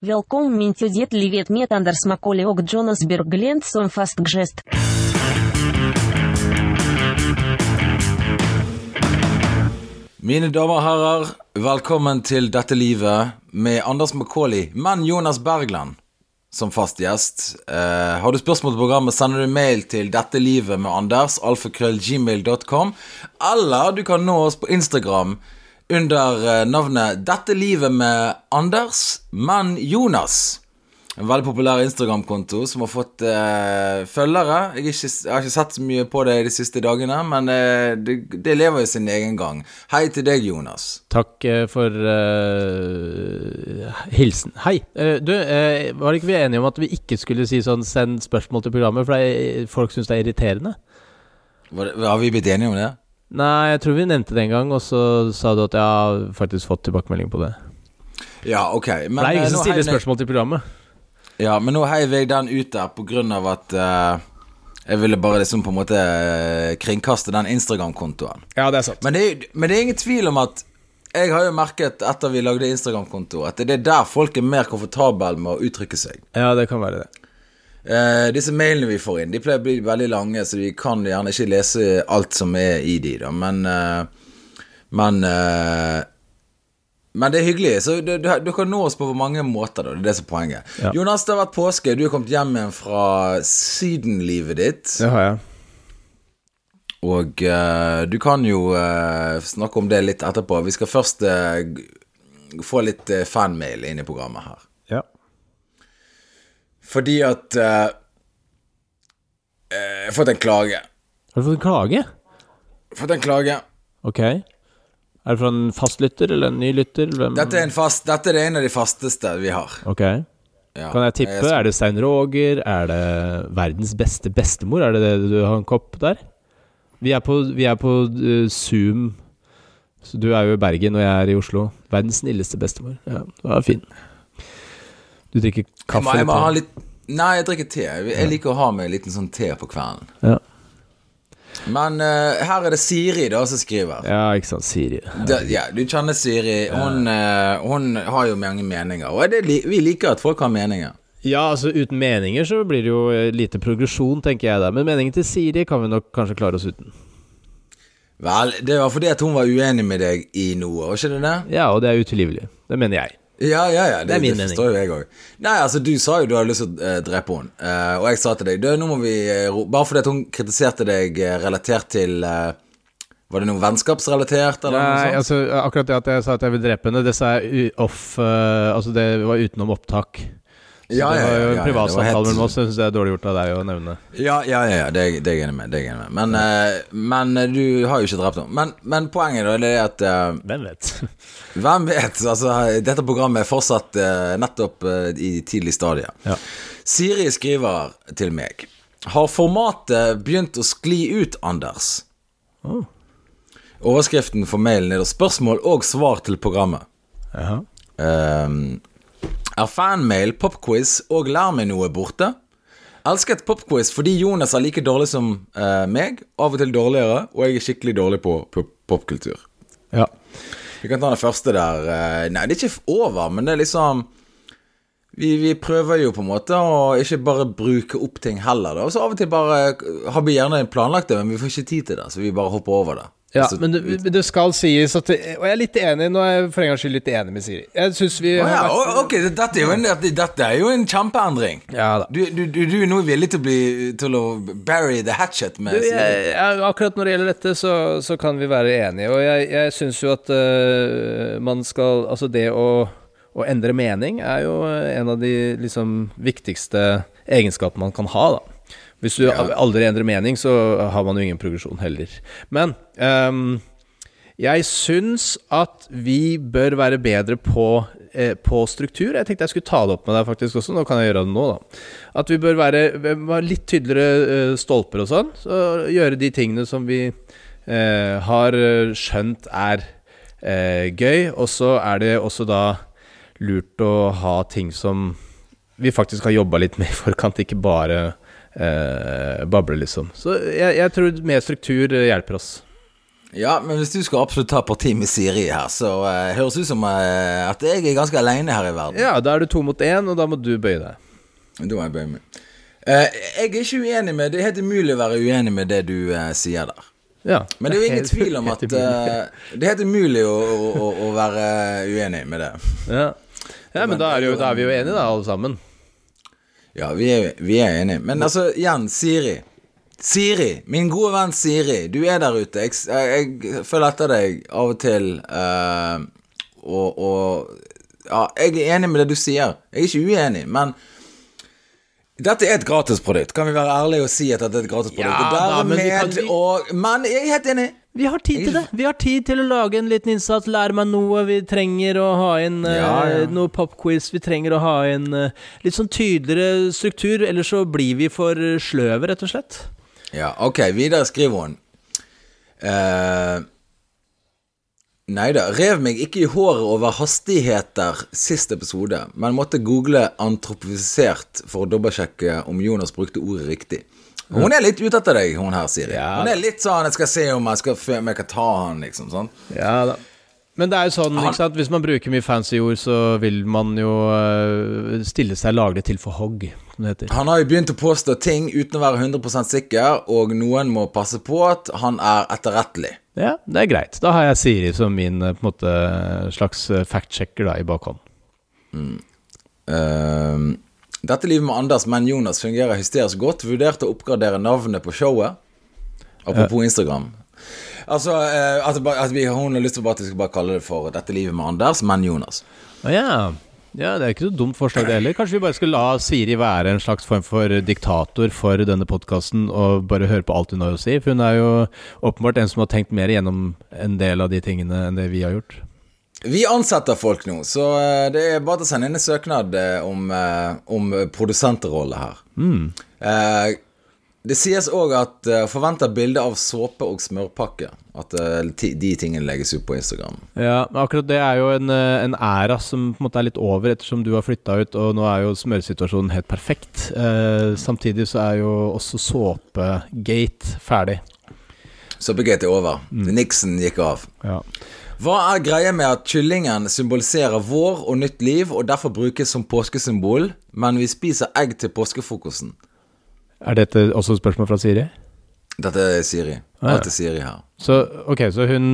Velkommen min til ditt livet med Anders Macaulay og Jonas Berglent som fast. Mine damer og herrer, velkommen til Dette livet med Anders Macaulay, men Jonas Bergland som fast gjest. Uh, har du spørsmål til programmet, sender du mail til Dette livet med Anders, alfakrøllgmail.com, eller du kan nå oss på Instagram under eh, navnet Dette livet med Anders, men Jonas. En veldig populær Instagram-konto som har fått eh, følgere. Jeg, ikke, jeg, har ikke sett så mye på det de siste dagene, men eh, det, det, lever jo sin egen gang. Hei til deg, Jonas. Takk eh, for uh, hilsen. Hei. Uh, du, var ikke vi enige om at vi ikke skulle si sånn 'send spørsmål til programmet', for det, folk syns det er irriterende? Det, har vi blitt enige om det? Nei, jeg tror vi nevnte det en gang, og så sa du at jeg har faktisk fått tilbakemelding på det. Ja, ok Men, Det er ingen som stiller spørsmål til programmet. Ja, men nå heiv jeg den ut der på grunn av at uh, jeg ville bare liksom på en måte uh, kringkaste den Instagram-kontoen. Ja, det er sant. Men det, men det, er ingen tvil om at jeg har jo merket etter vi lagde Instagram-konto, at det er der folk er mer komfortable med å uttrykke seg. Ja, det kan være det. Uh, disse mailene vi får inn, de pleier å bli veldig lange, så vi kan gjerne ikke lese alt som er i de, da. Men, men men det er hyggelig. Så du, du, du, kan nå oss på mange måter. Da. Det er det som er poenget. Ja. Jonas, det har vært påske. Du er kommet hjem igjen fra sydenlivet ditt. Det har jeg. Og uh, du kan jo uh, snakke om det litt etterpå. Vi skal først uh, få litt fanmail inn i programmet her. Fordi at Jeg har fått en klage. Har du fått en klage? Fått en klage. Ok. Er det fra en fastlytter eller en ny lytter? Dette er, fast, dette er en av de fasteste vi har. Ok ja, kan jeg tippe? Jeg skal... Er det Stein Roger? Er det verdens beste bestemor? Er det det du har en kopp der? Vi er på, vi er på uh, Zoom. Så du er jo i Bergen, og jeg er i Oslo. Verdens snilleste bestemor. Ja, det var fin. Du drikker kaffe? Jeg må, jeg må litt... Nei, jeg drikker te. Jeg liker å ha med en liten sånn te på kvelden. Ja men uh, her er det Siri da som skriver. Ja, ikke sant. Siri. Da, ja, Du kjenner Siri. Hun, uh, hun, har jo mange meninger. Og det, vi liker at folk har meninger. Ja, altså uten meninger så blir det jo eh, lite progresjon, tenker jeg da. Men meningen til Siri kan vi nok kanskje klare oss uten. Vel, det var fordi at hun var uenig med deg i noe, var ikke det det? Ja, og det er utilgivelig. Det mener jeg. Ja, ja, ja, det, det er min det forstår jo jeg òg. Nei, altså, du sa jo du hadde lyst til å uh, drepe henne, uh, og jeg sa til deg du, nå må vi uh, Bare fordi at hun kritiserte deg relatert til Var det noe vennskapsrelatert, eller Nei, noe sånt? altså, akkurat det at jeg sa at jeg vil drepe henne, det sa jeg off Altså, det var utenom opptak. Så ja, det var jo en ja, privatsamtale mellom oss. Jeg syns det er dårlig gjort av deg å nevne. Ja, ja, ja, det, det er jeg enig med. Det er jeg enig med. Men, uh, men, eh, du har jo ikke drept noen. Men, men, poenget da, det er at uh, Hvem vet? hvem vet? Altså, dette programmet er fortsatt uh, nettopp i tidlig stadie. Ja. Siri skriver til meg Har formatet begynt å skli ut, Anders? Oh. Overskriften for mailen er da spørsmål og svar til programmet. Jaha. Uh, er fanmail, popquiz og Lær meg noe borte? Elsket popquiz fordi Jonas er like dårlig som uh, meg, av og til dårligere, og jeg er skikkelig dårlig på popkultur. Ja. Vi kan ta den første der. Uh, nei, det er ikke over, men det er liksom vi, vi, prøver jo på en måte å ikke bare bruke opp ting heller, da. Og så av og til bare har vi gjerne planlagt det, men vi får ikke tid til det, så vi bare hopper over det. Ja, altså, men det, det, skal sies at Og jeg er litt enig, nå er jeg for en gangs skyld litt enig med Siri. Jeg syns vi oh, ja, vært, Ok, dette er, jo en, dette er jo en kjempeendring. Ja da Du, du, du, er nå villig til å bli Til å bury the hatchet med du, jeg, jeg, Akkurat når det gjelder dette, så, så kan vi være enige. Og jeg, jeg syns jo at uh, man skal Altså, det å, å endre mening er jo en av de liksom viktigste egenskapene man kan ha, da. Hvis du ja. aldri endrer mening, så har man jo ingen progresjon heller. Men um, jeg syns at vi bør være bedre på, eh, på, struktur. Jeg tenkte jeg skulle ta det opp med deg faktisk også. Nå kan jeg gjøre det nå, da. At vi bør være, være litt tydeligere eh, stolper og sånn. Så gjøre de tingene som vi eh, har skjønt er eh, gøy. Og så er det også da lurt å ha ting som vi faktisk har jobba litt med i forkant, ikke bare eh, bable, liksom. Så jeg, jeg, tror mer struktur hjelper oss. Ja, men hvis du skal absolutt ta parti med Siri her, så eh, høres det ut som eh, at jeg er ganske aleine her i verden. Ja, da er du to mot én, og da må du bøye deg. Da må jeg bøye meg. Uh, jeg er ikke uenig med Det er helt umulig å være uenig med det du sier der. Ja, Men det er jo ingen tvil om at Det er helt umulig å, å, å, være uenig med det. Ja, ja men da er, jo, da er, vi jo enige, da, alle sammen. Ja, vi er, vi er enige. Men altså, igjen, Siri. Siri, min gode venn Siri, du er der ute. Jeg, jeg, jeg følger etter deg av og til. Uh, og, og ja, jeg er enig med det du sier. Jeg er ikke uenig, men dette er et gratisprodukt. Kan vi være ærlige og si at dette er et gratisprodukt? Ja, da, men, vi... og, men jeg er helt enig. Vi har tid til det. Vi har tid til å lage en liten innsats, lære meg noe. Vi trenger å ha inn ja, ja. Uh, noe popquiz. Vi trenger å ha inn uh, litt sånn tydeligere struktur, ellers så blir vi for sløve, rett og slett. Ja, ok, videre skriver hun. Uh, Nei da, rev meg ikke i håret over hastigheter sist episode, men måtte google antropofisert for å dobbeltsjekke om Jonas brukte ordet riktig. Hun er litt ute etter deg, hun her, Siri. Ja. Hun er litt sånn 'Jeg skal se om jeg skal, om jeg kan ta han', liksom. sånn Ja da men det er jo sånn, ikke sant? hvis man bruker mye fancy ord, så vil man jo uh, stille seg laglig til for hogg, som det heter. Han har jo begynt å påstå ting uten å være 100% sikker, og noen må passe på at han er etterrettelig. Ja, det er greit. Da har jeg Siri som min eh, på en måte, slags eh, fact-checker i bakhånd. Mm. Uh, dette livet med Anders, men Jonas fungerer hysterisk godt. Vurderte å oppgradere navnet på showet. Apropos. Instagram. Altså, eh, at, at vi, hun har lyst til at vi skal bare kalle det for 'Dette livet med Anders', men Jonas. Å ja. ja. Det er ikke så dumt forslag, det heller. Kanskje vi bare skulle la Siri være en slags form for diktator for denne podkasten og bare høre på alt hun har å si? For hun er jo åpenbart en som har tenkt mer gjennom en del av de tingene enn det vi har gjort. Vi ansetter folk nå, så eh, det er bare å sende inn en søknad eh, om, om produsentrolle her. Mm. Eh, det sies òg at uh, forventer bilde av såpe og smørpakke. At uh, de tingene legges ut på Instagram. Ja, akkurat det er jo en, en, æra som på en måte er litt over, ettersom du har flytta ut, og nå er jo smørsituasjonen helt perfekt. Uh, samtidig så er jo også såpegate ferdig. Såpegate er over. Mm. Nixon gikk av. Ja. Hva er greia med at kyllingen symboliserer vår og nytt liv, og derfor brukes som påskesymbol, men vi spiser egg til påskefrokosten? Er dette også et spørsmål fra Siri? Dette er Siri. Ah, ja. Siri her. Så, ok, så hun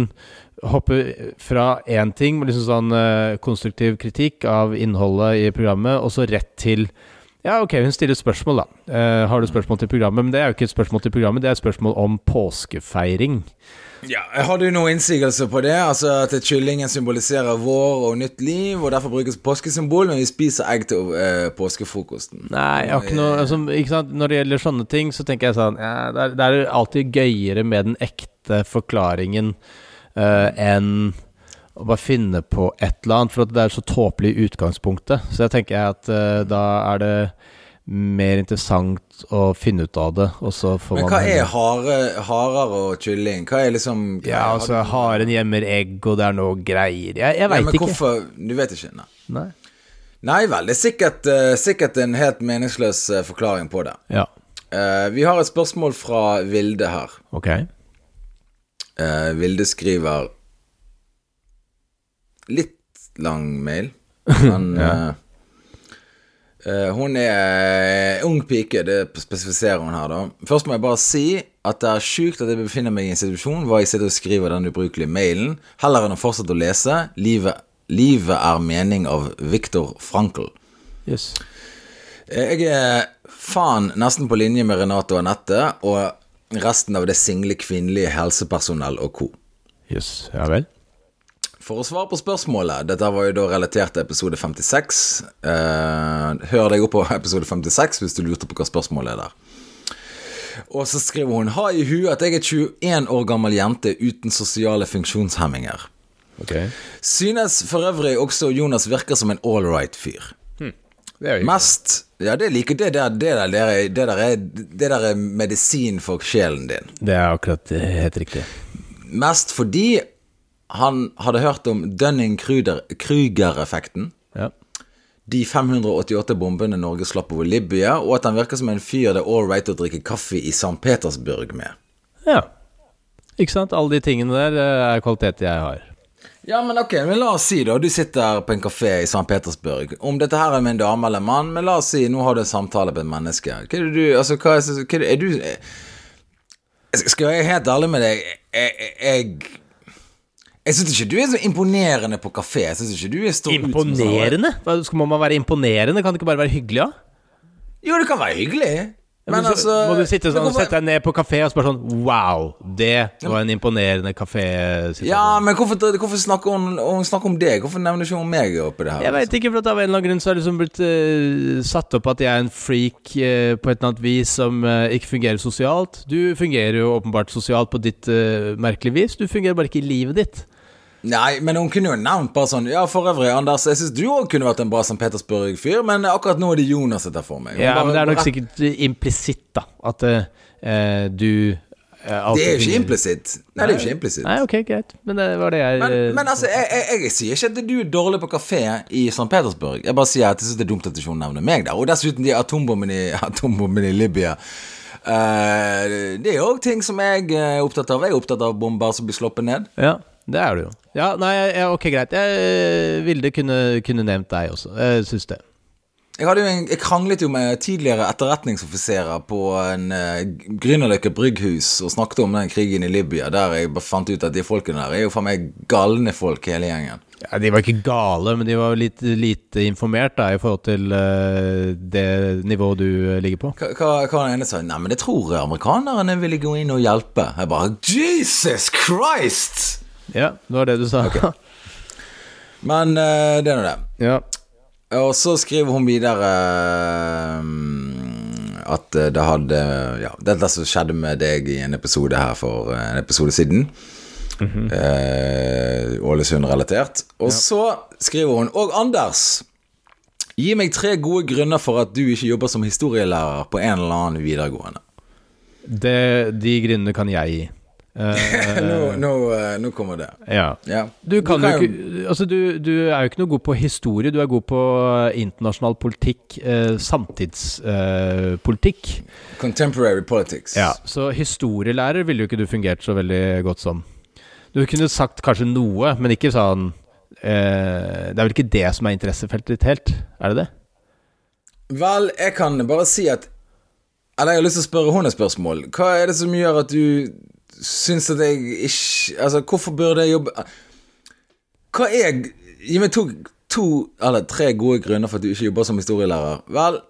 hopper fra én ting, liksom sånn uh, konstruktiv kritikk av innholdet i programmet, og så rett til ja, ok, hun stiller spørsmål, da. Uh, har du spørsmål til programmet? Men det er jo ikke et spørsmål til programmet, det er et spørsmål om påskefeiring. Ja, Har du noen innsigelser på det? Altså At kyllingen symboliserer vår og nytt liv, og derfor brukes påskesymbol, men vi spiser egg til uh, påskefrokosten? Nei, ikke noe altså, ikke? Når det gjelder sånne ting, så tenker jeg sånn ja, det, er, det er alltid gøyere med den ekte forklaringen uh, enn å bare finne på et eller annet, for at det er så tåpelig i utgangspunktet. Så jeg tenker at uh, da er det mer interessant å finne ut av det. Men hva er hare, harer og kylling? Hva er liksom hva Ja, altså haren gjemmer egg, og det er noe greier. Jeg, jeg veit ikke. Hvorfor Du vet ikke? Nei. Nei. Nei vel, det er sikkert, uh, sikkert en helt meningsløs uh, forklaring på det. Ja. Uh, vi har et spørsmål fra Vilde her. Ok. Vilde skriver litt lang mail, men ja. Uh, hun er ung pike, det spesifiserer hun her, da. Først må jeg bare si at det er sjukt at jeg befinner meg i en situasjon hvor jeg sitter og skriver den ubrukelige mailen, heller enn å fortsette å lese. Livet, livet er mening av Viktor Frankl. Yes. Uh, jeg er faen nesten på linje med Renate og Anette og resten av det single kvinnelige helsepersonell og co. Yes, ja vel. For å svare på spørsmålet Dette var jo da relatert til episode 56. Eh, hør deg opp på episode 56 hvis du lurte på hva spørsmålet er der. Og så skriver hun Ha i huet at jeg er 21 år gammel jente uten sosiale funksjonshemminger. Okay. Synes for øvrig også Jonas virker som en all right fyr. Hmm. Mest Ja, det liker det der, det, der, det, der, det, der er, det der er medisin for sjelen din. Det er akkurat helt riktig. Mest fordi han hadde hørt om Dunning-Kruger-effekten. Ja. De 588 bombene Norge slapp over Libya, og at han virker som en fyr det er all right å drikke kaffe i St. Petersburg med. Ja. Ikke sant? Alle de tingene der eh, er kvaliteter jeg har. Ja, men ok, men la oss si da, du sitter på en kafé i St. Petersburg. Om dette her er med en dame eller en mann, men la oss si nå har du en samtale med et menneske. Hva er det du Altså, hva er, hva er, er du Skal jeg være helt ærlig med deg? Jeg Jeg, jeg syns ikke du er så imponerende på kafé. Jeg synes ikke du er stor Imponerende? Hva, skal- man være imponerende? Kan det ikke bare være hyggelig, da? Jo, det kan være hyggelig, men så- altså Må du sitte sånn, sette deg ned på kafé og spørre sånn Wow, det var en imponerende kafésituasjon. Ja, men hvorfor, hvorfor snakker hun, hun snakker om deg? Hvorfor nevner ikke hun meg oppi det her? Jeg veit ikke, for at av en eller annen grunn så har det liksom blitt uh, satt opp at jeg er en freak uh, på et eller annet vis som uh, ikke fungerer sosialt. Du fungerer jo åpenbart sosialt på ditt merkelige vis. Du fungerer bare ikke i livet ditt. Nei, men hun kunne jo nevnt bare sånn Ja, for øvrig, Anders, jeg syns du òg kunne vært en bra St. Petersburg-fyr, men akkurat nå er det Jonas tar for meg. Hun Ja, bare- men det er nok sikkert implisitt, da. At uh, du uh, Det er jo ikke implisitt. Nei, det er jo ikke implisitt. Nei, ok, greit. Men det var det jeg Men, men altså, jeg, jeg, jeg sier ikke at du er dårlig på kafé i St. Petersburg. Jeg bare sier at jeg syns det er dumt at ikke hun nevner meg der. Og dessuten de atombombene i, atombombene i Libya. Det er òg ting som jeg er opptatt av. Jeg er opptatt av bomber som blir sluppet ned. Ja, det er du jo. Ja, nei, ja, ok, greit. Jeg ville Vilde kunne, kunne nevnt deg også. Jeg syns det. Jeg, jo en, jeg kranglet jo med tidligere etterretningsoffiserer på en uh, Grünerløkka brygghus og snakket om den krigen i Libya, der jeg bare fant ut at de folkene der er jo faen meg galne folk, hele gjengen. Ja, De var ikke gale, men de var litt lite informert da, i forhold til uh, det nivået du eh, ligger på. Hva, var den ene sa? Nei, men det tror jeg amerikanerne ville gå inn og hjelpe. Jeg bare Jesus Christ! Ja, det var det du sa. Men eh, det er nå det. ja. Og så skriver hun videre eh, at det hadde Ja, dette som skjedde med deg i en episode her for eh, en episode siden. eh, Ålesund-relatert. Og så skriver hun Og Anders! Gi meg tre gode grunner for at du ikke jobber som historielærer på en eller annen videregående. Det, de grunnene kan jeg gi. Eh, nå, nå, eh, nå kommer det. ja. Ja. Du kan, kan jo ikke Altså, du, du er jo ikke noe god på historie, du er god på eh, internasjonal politikk, eh, samtidspolitikk. Contemporary politics. ja, så historielærer ville jo ikke du fungert så veldig godt som. Du kunne sagt kanskje noe, men ikke sånn eh, Det er vel ikke det som er interessefeltet ditt helt? Er det det? Vel, jeg kan bare si at Eller jeg har lyst til å spørre henne et spørsmål. Hva er det som gjør at du syns at jeg ikke Altså, hvorfor burde jeg jobbe Hva er Gi meg to, to eller tre gode grunner for at du ikke jobber som historielærer. Vel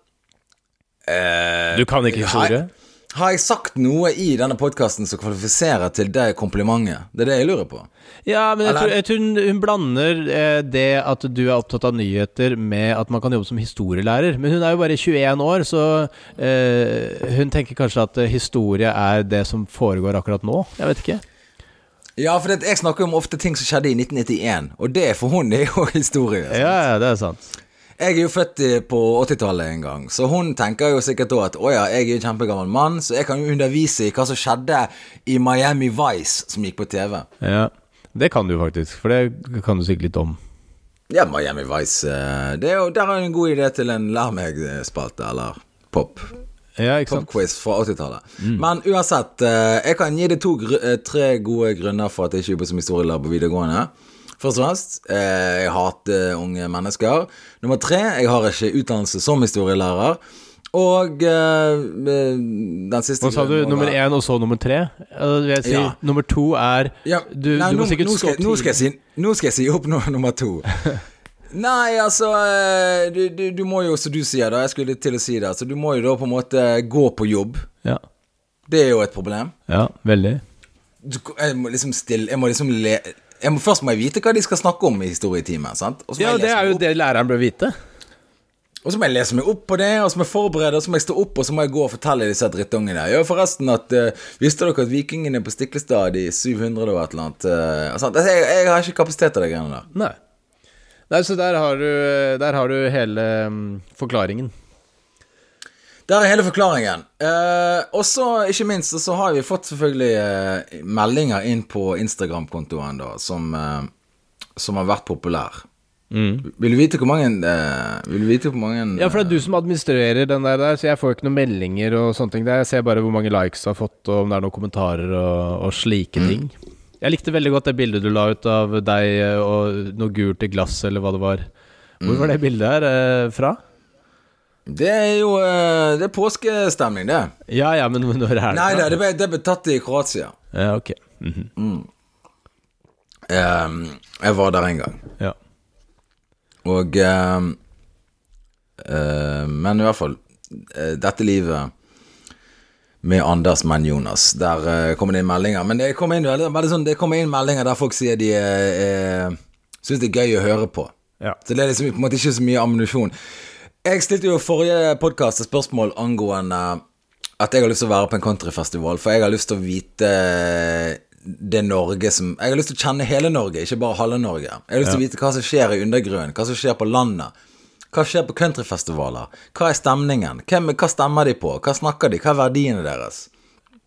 eh, Du kan ikke historie? Har, har jeg sagt noe i denne podkasten som kvalifiserer til det komplimentet? Det er det jeg lurer på. Ja, men jeg tror, jeg tror hun, hun blander eh, det at du er opptatt av nyheter, med at man kan jobbe som historielærer. Men hun er jo bare 21 år, så eh, hun tenker kanskje at eh, historie er det som foregår akkurat nå. Jeg vet ikke. Ja, for det, jeg snakker jo om ofte ting som skjedde i 1991, og det for hun er jo historie. sant? Ja, ja, det er sant. Jeg er jo født på 80-tallet en gang, så hun tenker jo sikkert da at å ja, jeg er en kjempegammel mann, så jeg kan jo undervise i hva som skjedde i Miami Vice, som gikk på TV. Ja, Det kan du faktisk, for det kan du sikkert litt om. Ja, Miami Vice eh, det er jo, Der er en god idé til en lær meg-spalte, eller pop. Ja, ikke sant? Popquiz fra 80-tallet. Men uansett, eh, jeg kan gi deg to, eh, tre gode grunner for at jeg ikke jobber som historielærer på videregående. Først og fremst, eh, jeg hater unge mennesker. Nummer tre, jeg har ikke utdannelse som historielærer. Og eh, den siste Hva sa du? Nummer én, og så nummer tre? Jeg si, Ja. Nummer to er Ja, du, nei, du må nå, sikkert nå, skal, nå, skal si, nå skal jeg si opp no, nummer to. Nei, altså du, du, du må jo, som du sier, da Jeg skulle til å si det. så du må jo da på en måte gå på jobb. Ja. Det er jo et problem. ja, veldig. du, jeg må liksom stille Jeg må liksom le må, Først må jeg vite hva de skal snakke om i historietimen. Ja, det er jo det læreren bør vite. Og så må jeg lese meg opp på det, og så må jeg forberede, og så må jeg stå opp, og så må jeg gå og fortelle disse drittungene. Ja, forresten at uh, Visste dere at vikingene på Stiklestad i 700 og et eller annet uh? Altså, jeg, jeg har ikke kapasitet til de greiene der. Nei. Nei, så der har du, der har du hele um, forklaringen. Der er hele forklaringen. Eh, og så, ikke minst, så har vi fått selvfølgelig eh, meldinger inn på Instagram-kontoen da, som, eh, som har vært populær. Mm. Vil du vite hvor mange eh, Vil du vite hvor mange Ja, for det er du som administrerer den der, der, så jeg får ikke noen meldinger og sånne ting. der. Jeg ser bare hvor mange likes du har fått, og om det er noen kommentarer og, og slike Mm. ting. Jeg likte veldig godt det bildet du la ut av deg eh, og noe gult i glass, eller hva det var. Hvor Mm. var det bildet her eh, fra? Det er jo eh, Det er påskestemning, det. Ja ja, men når er det Nei, det, det, ble, det ble tatt i Kroatia. Ja, ok. Mhm. Eh, jeg var der en gang. Ja. Og um, uh, Men i hvert fall uh, Dette livet med Anders, men Jonas. Der uh, kommer det inn meldinger. Men det kommer inn, sånn, det kommer inn meldinger der folk sier de uh, syns det er gøy å høre på. Ja. Så det er liksom på en måte ikke så mye ammunisjon. Jeg stilte jo forrige podkast et spørsmål angående at jeg har lyst til å være på en countryfestival, for jeg har lyst til å vite det Norge som Jeg har lyst til å kjenne hele Norge, ikke bare halve Norge. Jeg har lyst til å vite hva som skjer i undergrunnen, hva som skjer på landet. Hva skjer på countryfestivaler? Hva er stemningen? Hvem, hva stemmer de på? Hva snakker de? Hva er verdiene deres?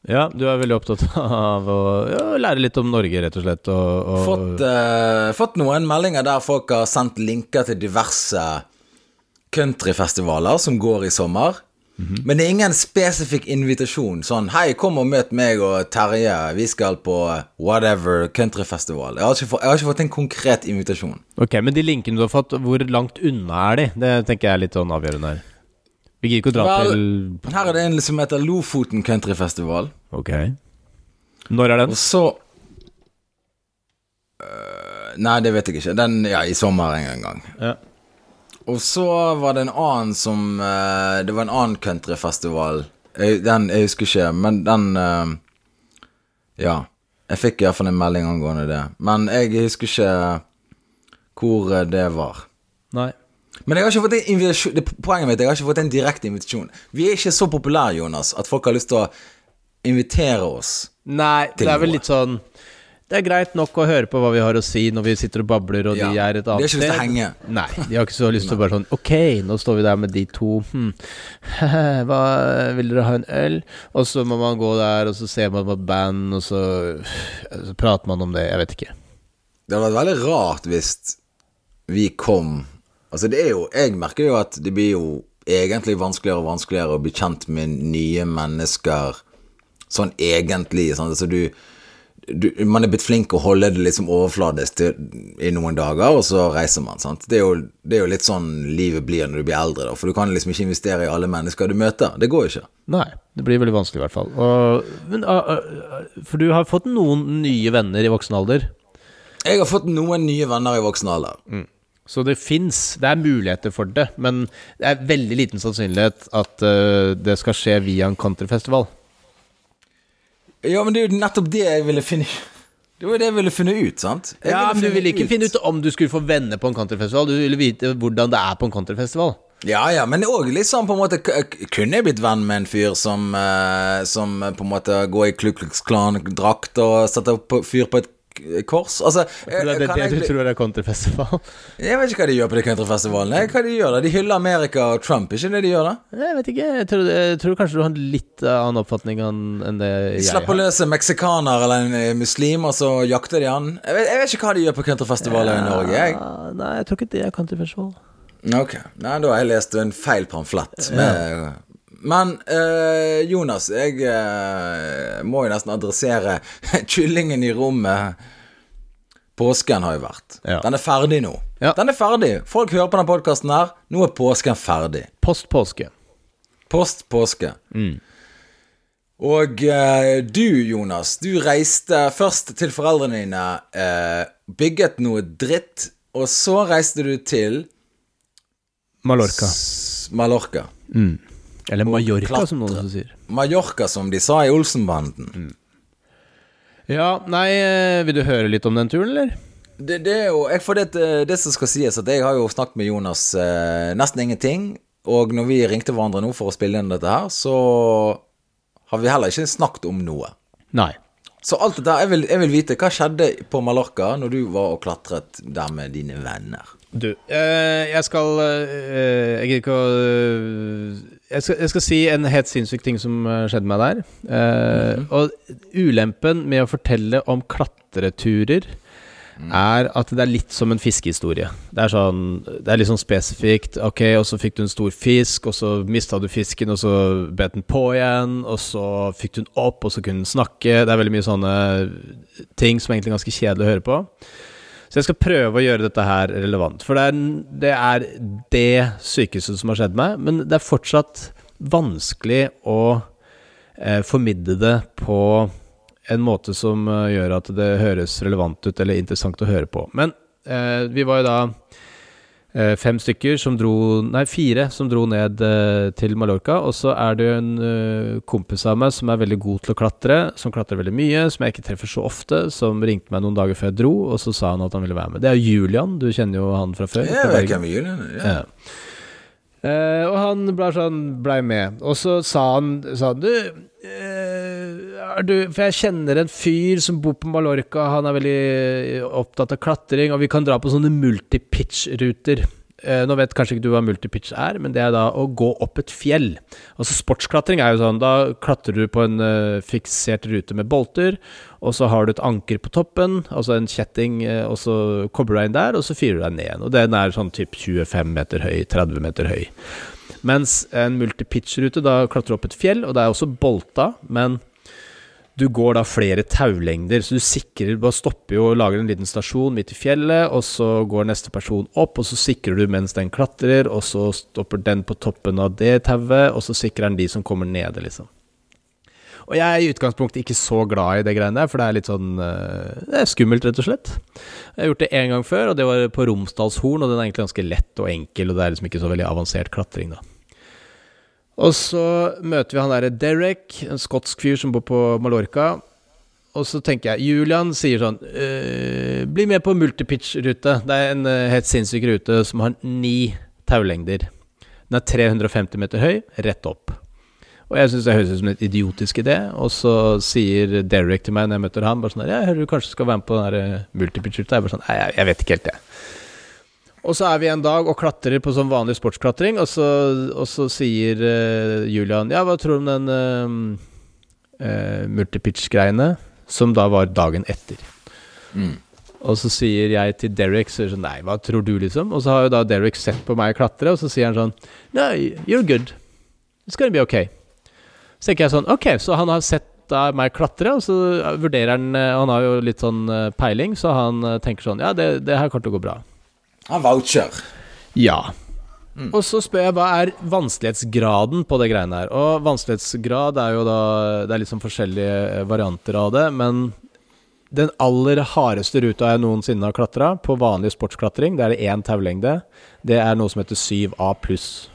ja, du er veldig opptatt av å ja, lære litt om Norge, rett og slett. Og, og Fått, eh, fått noen meldinger der folk har sendt linker til diverse countryfestivaler som går i sommer. Men det er ingen spesifikk invitasjon. Sånn 'Hei, kom og møt meg og Terje. Vi skal på whatever countryfestival'. Jeg har ikke fått, har ikke fått en konkret invitasjon. Ok, men de linkene du har fått, hvor langt unna er de? Det tenker jeg er litt sånn avgjørende her. Vi gidder ikke å dra Vel, til Her er det en som heter Lofoten countryfestival. Ok. Når er den? Og så Øh, Nei, det vet jeg ikke. Den, ja, i sommer en gang. Ja. Og så var det en annen som eh, Det var en annen countryfestival. Den jeg husker ikke, men den eh, Ja. Jeg fikk iallfall en melding angående det. Men jeg husker ikke hvor eh, det var. Nei. Men jeg har ikke fått en invitasjon det, Poenget mitt jeg har ikke fått en direkte invitasjon. Vi er ikke så populære, Jonas, at folk har lyst til å invitere oss. Nei, det er vel noe. litt sånn Det er greit nok å høre på hva vi har å si når vi sitter og babler, og de Ja, er et de har ikke lyst til å henge. Nei, de har ikke så lyst til å bare sånn Ok, nå står vi der med de to. Hm. Hva Vil dere ha en øl? Og så må man gå der, og så ser man på et band, og så, så prater man om det. Jeg vet ikke. Det hadde vært veldig rart hvis vi kom Altså, det er jo Jeg merker jo at det blir jo egentlig vanskeligere og vanskeligere å bli kjent med nye mennesker sånn egentlig. Sånn, Altså, du, du Man er blitt flink å holde det liksom overfladisk til, i noen dager, og så reiser man. Sant? Det, er jo, det er jo litt sånn livet blir når du blir eldre, da. For du kan liksom ikke investere i alle mennesker du møter. Det går jo ikke. Nei, det blir veldig vanskelig i hvert fall. Og, men, ah, ah, for du har fått noen nye venner i voksen alder. Jeg har fått noen nye venner i voksen alder. Så det fins, det er muligheter for det, men det er veldig liten sannsynlighet at eh, det skal skje via en countryfestival. Ja, men det er jo nettopp det jeg ville finne Det var det jeg ville finne ut, sant? Jeg Ja, men du ville ikke finne ut om du skulle få venner på en countryfestival, du ville vite hvordan det er på en countryfestival. Ja, ja, men òg litt sånn på en måte Kunne jeg blitt venn med en fyr som eh, Som på en måte går i Ku Klux Klan-drakt og setter fyr på et kors? Altså Det er det, det jeg, du tror er countryfestival? jeg vet ikke hva de gjør på de countryfestivalene. Hva de gjør da? De hyller Amerika og Trump, ikke det de gjør da? Jeg vet ikke, jeg tror, jeg tror kanskje du har en litt eh, annen oppfatning enn det De jeg har. løs en meksikaner eller en eh, muslim, og så jakter de han. Jeg vet, jeg vet ikke hva de gjør på countryfestivaler i Norge, jeg. Nei, jeg tror ikke det er countryfestival. Ok, Nei, da har jeg lest en feil pamflett. Med, Men eh, Jonas, jeg eh, må jo nesten adressere kyllingen i rommet. Påsken har jo vært. Ja. Den er ferdig nå. Ja. Den er ferdig. Folk hører på denne podkasten her. Nå er påsken ferdig. Postpåske. Postpåske. Mm. Og eh, du, Jonas, du reiste først til foreldrene dine, eh, bygget noe dritt, og så reiste du til Mallorca. S- Mallorca. Eller Mallorca, som noen også sier. Mallorca, som de sa i Olsenbanden. Ja, nei, eh, vil du høre litt om den turen, eller? Det, det er jo jeg, For det, det som skal sies, at jeg har jo snakket med Jonas eh, nesten ingenting. Og når vi ringte hverandre nå for å spille inn dette her, så har vi heller ikke snakket om noe. Nei. Så alt dette jeg vil, jeg vil vite, hva skjedde på Mallorca når du var og klatret der med dine venner? Du, eh, jeg skal eh, Jeg gidder ikke å eh, jeg, skal, jeg skal si en helt sinnssyk ting som skjedde meg der. Eh, Og ulempen med å fortelle om klatreturer er at det er litt som en fiskehistorie. Det er sånn Det er litt sånn spesifikt. Ok, og så fikk du en stor fisk, og så mista du fisken, og så bet den på igjen, og så fikk du den opp, og så kunne den snakke. Det er veldig mye sånne ting som er egentlig ganske kjedelig å høre på. Så jeg skal prøve å gjøre dette her relevant. For det er det, er det sykehuset som har skjedd meg, men det er fortsatt vanskelig å eh, formidle det på en måte som uh, gjør at det høres relevant ut eller interessant å høre på. Men eh, vi var jo da fem stykker som dro Nei, fire som dro ned til Mallorca. Og så er det jo en kompis av meg som er veldig god til å klatre, som klatrer veldig mye, som jeg ikke treffer så ofte, som ringte meg noen dager før jeg dro, og så sa han at han ville være med. Det er Julian, du kjenner jo han fra før. Jeg kjenner Julian. Ja. ja. Og han ble sånn, blei med. Og så sa han, sa han du, du, For jeg kjenner en fyr som bor på Mallorca. Han er veldig opptatt av klatring, og vi kan dra på sånne multipitch-ruter. Eh, nå vet kanskje ikke du hva multipitch er, men det er da å gå opp et fjell. Altså Sportsklatring er jo sånn, da klatrer du på en fiksert rute med bolter, og så har du et anker på toppen, altså en kjetting, og så kobler du deg inn der, og så fyrer du deg ned igjen. Og den er sånn typ 25 meter høy, 30 meter høy. Mens en multipitch-rute, da klatrer opp et fjell, og det er også bolta, men du går da flere taulengder, så du sikrer Bare stopper jo og lager en liten stasjon midt i fjellet, og så går neste person opp, og så sikrer du mens den klatrer, og så stopper den på toppen av det tauet, og så sikrer den de som kommer nede, liksom. Og jeg er i utgangspunktet ikke så glad i det greiene der, for det er litt sånn eh, Det er skummelt, rett og slett. Jeg har gjort det én gang før, og det var på Romsdalshorn, og den er egentlig ganske lett og enkel, og det er liksom ikke så veldig avansert klatring, da. Og så møter vi han derre Derek, en skotsk fyr som bor på Mallorca. Og så tenker jeg Julian sier sånn øh, Bli med på multipitch-rute. Det er en øh, helt sinnssyk rute som har ni taulengder. Den er 350 meter høy, rett opp. Og jeg syns det høres ut som en idiotisk idé. Og så sier Derek til meg når jeg møter han, bare sånn Jeg hører du kanskje skal være med på den øh, multipitch-ruta. Jeg bare sånn Nei, jeg, jeg vet ikke helt, jeg. Og så er vi en dag og klatrer på sånn vanlig sportsklatring, og så, og så sier uh, Julian Ja, hva tror du om den uh, uh, multipitch-greiene? Som da var dagen etter. Mm. Og så sier jeg til Derek så sånn, Nei, hva tror du, liksom? Og så har jo da Derek sett på meg klatre, og så sier han sånn No, you're good. It's gonna be okay. Så tenker jeg sånn Ok, så han har sett meg klatre, og så vurderer han Han har jo litt sånn peiling, så han tenker sånn Ja, det, det her kommer til å gå bra. Han voucher. Ja. Mm. Og så spør jeg hva er vanskelighetsgraden på det greiene her. Og vanskelighetsgrad er jo da Det er liksom forskjellige eh, varianter av det, men den aller hardeste ruta jeg noensinne har klatra, på vanlig sportsklatring, det er det én taulengde. Det er noe som heter 7A pluss.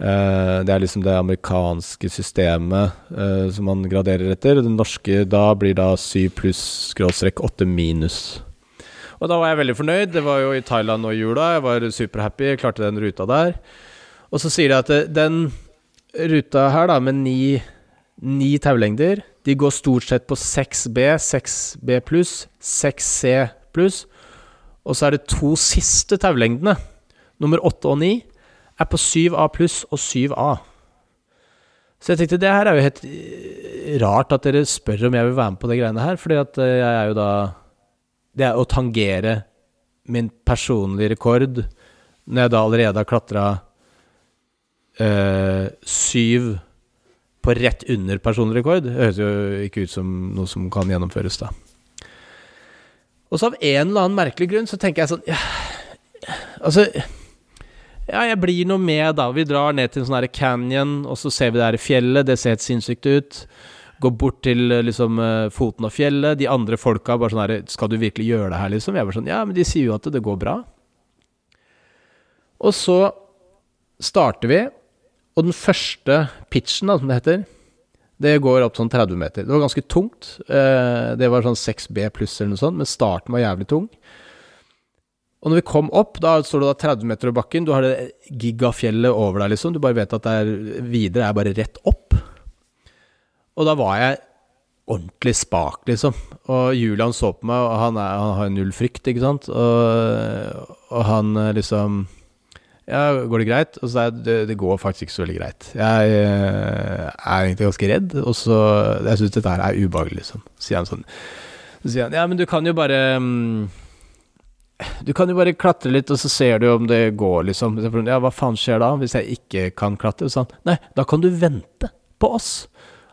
Uh, det er liksom det amerikanske systemet uh, som man graderer etter. Det norske da blir da 7 pluss skråstrek 8 minus. Og da var jeg veldig fornøyd. Det var jo i Thailand nå i jula. Jeg var superhappy, jeg klarte den ruta der. Og så sier de at den ruta her, da, med ni, ni taulengder, de går stort sett på 6B, 6B pluss, 6C pluss. Og så er det to siste taulengdene, nummer 8 og 9, er på 7A pluss og 7A. Så jeg tenkte det her er jo helt rart at dere spør om jeg vil være med på de greiene her, fordi at jeg er jo da det er å tangere min personlige rekord når jeg da allerede har klatra øh, syv på rett under personlig rekord. Det høres jo ikke ut som noe som kan gjennomføres, da. Og så av en eller annen merkelig grunn så tenker jeg sånn ja, Altså Ja, jeg blir noe med, da. Vi drar ned til en sånn her canyon, og så ser vi det her fjellet. Det ser helt sinnssykt ut. Går bort til eh, liksom eh, foten av fjellet. De andre folka bare sånn her Skal du virkelig gjøre det her, liksom? Jeg bare sånn Ja, men de sier jo at det går bra. Og så starter vi, og den første pitchen, da, som det heter, det går opp sånn 30 meter. Det var ganske tungt. Eh, det var sånn 6B pluss eller noe sånt, men starten var jævlig tung. Og når vi kom opp, da står du da 30 meter over bakken. Du har det gigafjellet over deg, liksom. Du bare vet at det er videre er bare rett opp. Og da var jeg ordentlig spak, liksom. Og Julian så på meg, og han, er, han har null frykt, ikke sant. Og, og, han eh, liksom Ja, går det greit? Og så sa jeg det, det går faktisk ikke så veldig greit. Jeg jeg er egentlig ganske redd, og så Jeg syns dette her er ubehagelig, liksom. Så Sier han sånn. Så sier han ja, men du kan jo bare mm, Du kan jo bare klatre litt, og så ser du om det går, liksom. Ja, hva faen skjer da, hvis jeg ikke kan klatre? Sånn. Nei, da kan du vente på oss.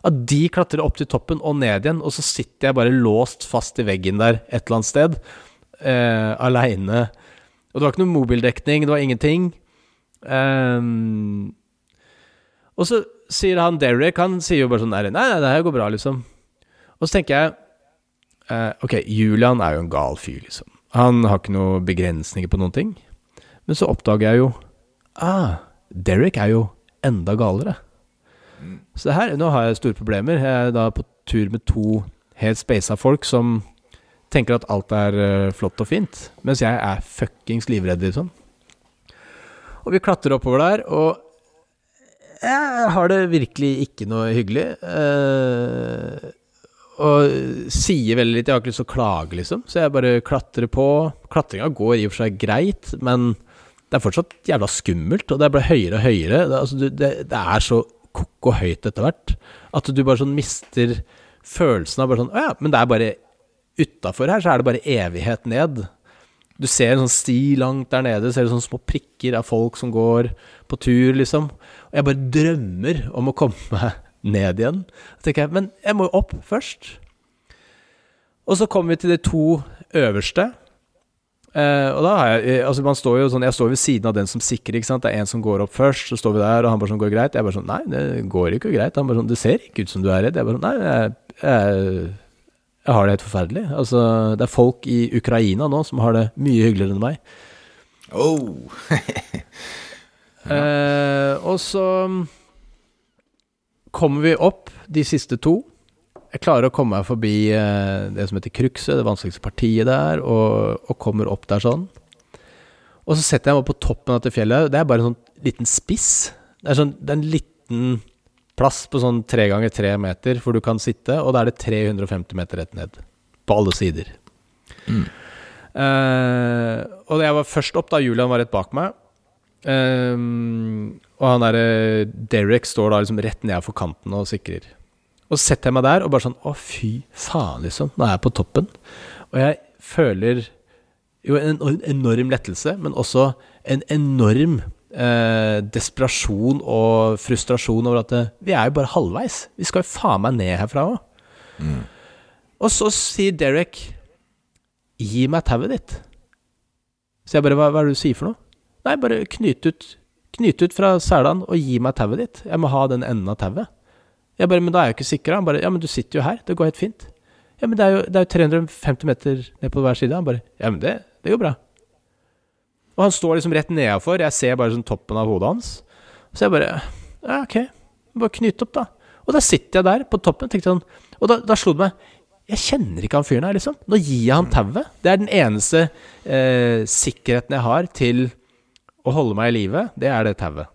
At de klatrer opp til toppen og ned igjen, og så sitter jeg bare låst fast i veggen der et eller annet sted, eh, aleine. Og det var ikke noe mobildekning, det var ingenting. Um, og så sier han Derek, han sier jo bare sånn Nei, nei, det her går bra, liksom. Og så tenker jeg eh, Ok, Julian er jo en gal fyr, liksom. Han har ikke noen begrensninger på noen ting. Men så oppdager jeg jo Ah, Derek er jo enda galere. Så her, nå har jeg store problemer. Jeg er da på tur med to helt speisa folk som tenker at alt er uh, flott og fint, mens jeg er fuckings livredd, liksom. Og vi klatrer oppover der, og jeg har det virkelig ikke noe hyggelig. Og sier veldig litt. Jeg har ikke lyst til å klage, liksom. Så jeg bare klatrer på. Klatringa går i og for seg greit, men det er fortsatt jævla skummelt. Og det blir høyere og høyere. Det, altså, det, det er så ko-ko høyt etter hvert at du bare sånn mister følelsen av bare sånn Å ja, men det er bare Utafor her så er det bare evighet ned. Du ser en sånn sti langt der nede, ser du sånne små prikker av folk som går på tur, liksom. Og jeg bare drømmer om å komme meg ned igjen. Så tenker jeg, men jeg må jo opp først. Og så kommer vi til de to øverste. Eh, og da har jeg eh, Altså, man står jo sånn Jeg står ved siden av den som sikrer, ikke sant. Det er en som går opp først, så står vi der, og han bare sånn Går greit? Jeg bare sånn Nei, det går ikke greit. Han bare sånn Det ser ikke ut som du er redd. Jeg bare sånn Nei, jeg, jeg, jeg har det helt forferdelig. Altså, det er folk i Ukraina nå som har det mye hyggeligere enn meg. Oh. eh, og så kommer vi opp de siste to. Jeg klarer å komme meg forbi eh, det som heter Krukset, det vanskeligste partiet der, og, og, kommer opp der sånn. Og så setter jeg meg på toppen av dette fjellet. Det er bare en sånn liten spiss. Det er, sånn, det er en liten plass på sånn tre ganger tre meter hvor du kan sitte, og da er det 350 meter rett ned. På alle sider. Mm. Uh, og jeg var først opp da Julian var rett bak meg. Um, og han derre Derek står da liksom rett ned for kanten og sikrer. Og så setter jeg meg der og bare sånn Å, fy faen, liksom. Nå er jeg på toppen. Og jeg føler jo en enorm lettelse, men også en enorm eh, desperasjon og frustrasjon over at eh, vi er jo bare halvveis. Vi skal jo faen meg ned herfra òg. Mm. Og så sier Derek Gi meg tauet ditt. Så jeg bare hva, hva er det du sier for noe? Nei, bare knyt ut, knyt ut fra selene og gi meg tauet ditt. Jeg må ha den enden av tauet. Jeg bare, men da er jeg jo ikke sikra. Han bare, ja, men du sitter jo her. Det går helt fint. Ja, men det er jo, det er jo 350 meter ned på hver side. Han bare, ja, men det, det går bra. Og han står liksom rett nedafor. Jeg ser bare sånn toppen av hodet hans. Så jeg bare, ja, ok. Bare knyt opp, da. Og da sitter jeg der på toppen. tenkte han, Og da, da slo det meg jeg kjenner ikke han fyren her, liksom. Nå gir jeg han tauet. Det er den eneste eh, sikkerheten jeg har til å holde meg i live, det er det tauet.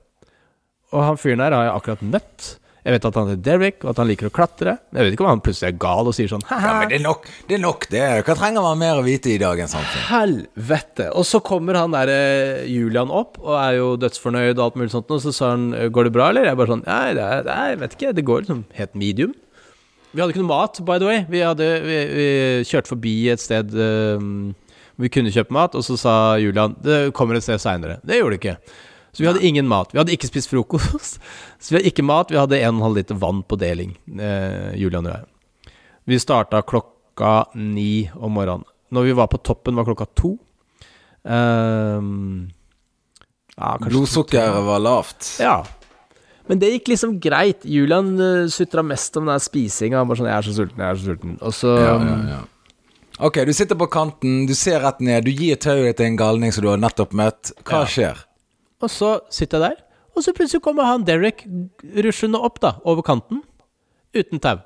Og han fyren her har jeg akkurat møtt. Jeg vet at han heter Derek, og at han liker å klatre. Jeg vet ikke om han plutselig er gal og sier sånn Ja, men det er nok, det. Er nok, det. Hva trenger man mer å vite i dagens samfunn? Helvete. Og så kommer han derre eh, Julian opp og er jo dødsfornøyd og alt mulig sånt, og så sa han Går det bra, eller? Jeg bare sånn Nei, det er, jeg vet ikke. Det går liksom helt medium. Vi hadde ikke noe mat, by the way. Vi, hadde, vi, vi kjørte forbi et sted um, vi kunne kjøpe mat, og så sa Julian det kommer et sted seinere. Det gjorde det ikke. Så vi hadde ingen mat. Vi hadde ikke spist frokost. Så vi hadde ikke mat. Vi hadde 1,5 liter vann på deling, eh, Julian og jeg. Vi starta klokka ni om morgenen. Når vi var på toppen, var klokka to. Um, ja, Blodsukkeret var lavt. Ja. Men det gikk liksom greit. Julian uh, sutra mest om den spisinga. Han bare sånn 'Jeg er så sulten, jeg er så sulten'. Og så ja, ja, ja. Ok, du sitter på kanten, du ser rett ned, du gir tauet til en galning som du har nettopp møtt. Hva ja. skjer? Og så sitter jeg der, og så plutselig kommer han Derek rushende opp da, over kanten, uten tau.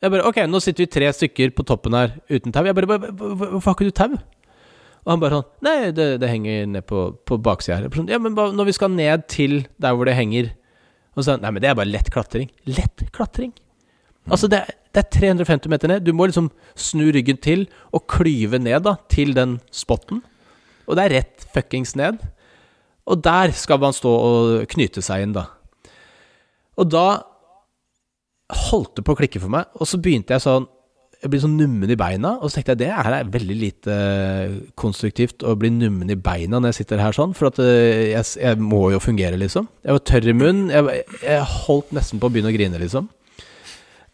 Jeg bare Ok, nå sitter vi tre stykker på toppen her uten tau. Jeg bare Hvorfor har ikke du tau? Og han bare sånn Nei, det, det henger ned på, på baksida her. Sånn, ja, men når vi skal ned til der hvor det henger Og så Nei, men det er bare lett klatring. Lett klatring? Altså, det er, det er 350 meter ned. Du må liksom snu ryggen til og klyve ned da, til den spotten. Og det er rett fuckings ned. Og der skal man stå og knyte seg inn, da. Og da holdt det på å klikke for meg, og så begynte jeg sånn jeg blir sånn nummen i beina. Og så tenkte jeg det er veldig lite konstruktivt å bli nummen i beina når jeg sitter her sånn. For at eh, jeg, jeg må jo fungere, liksom. Jeg var tørr i munnen. Jeg, jeg holdt nesten på å begynne å grine, liksom.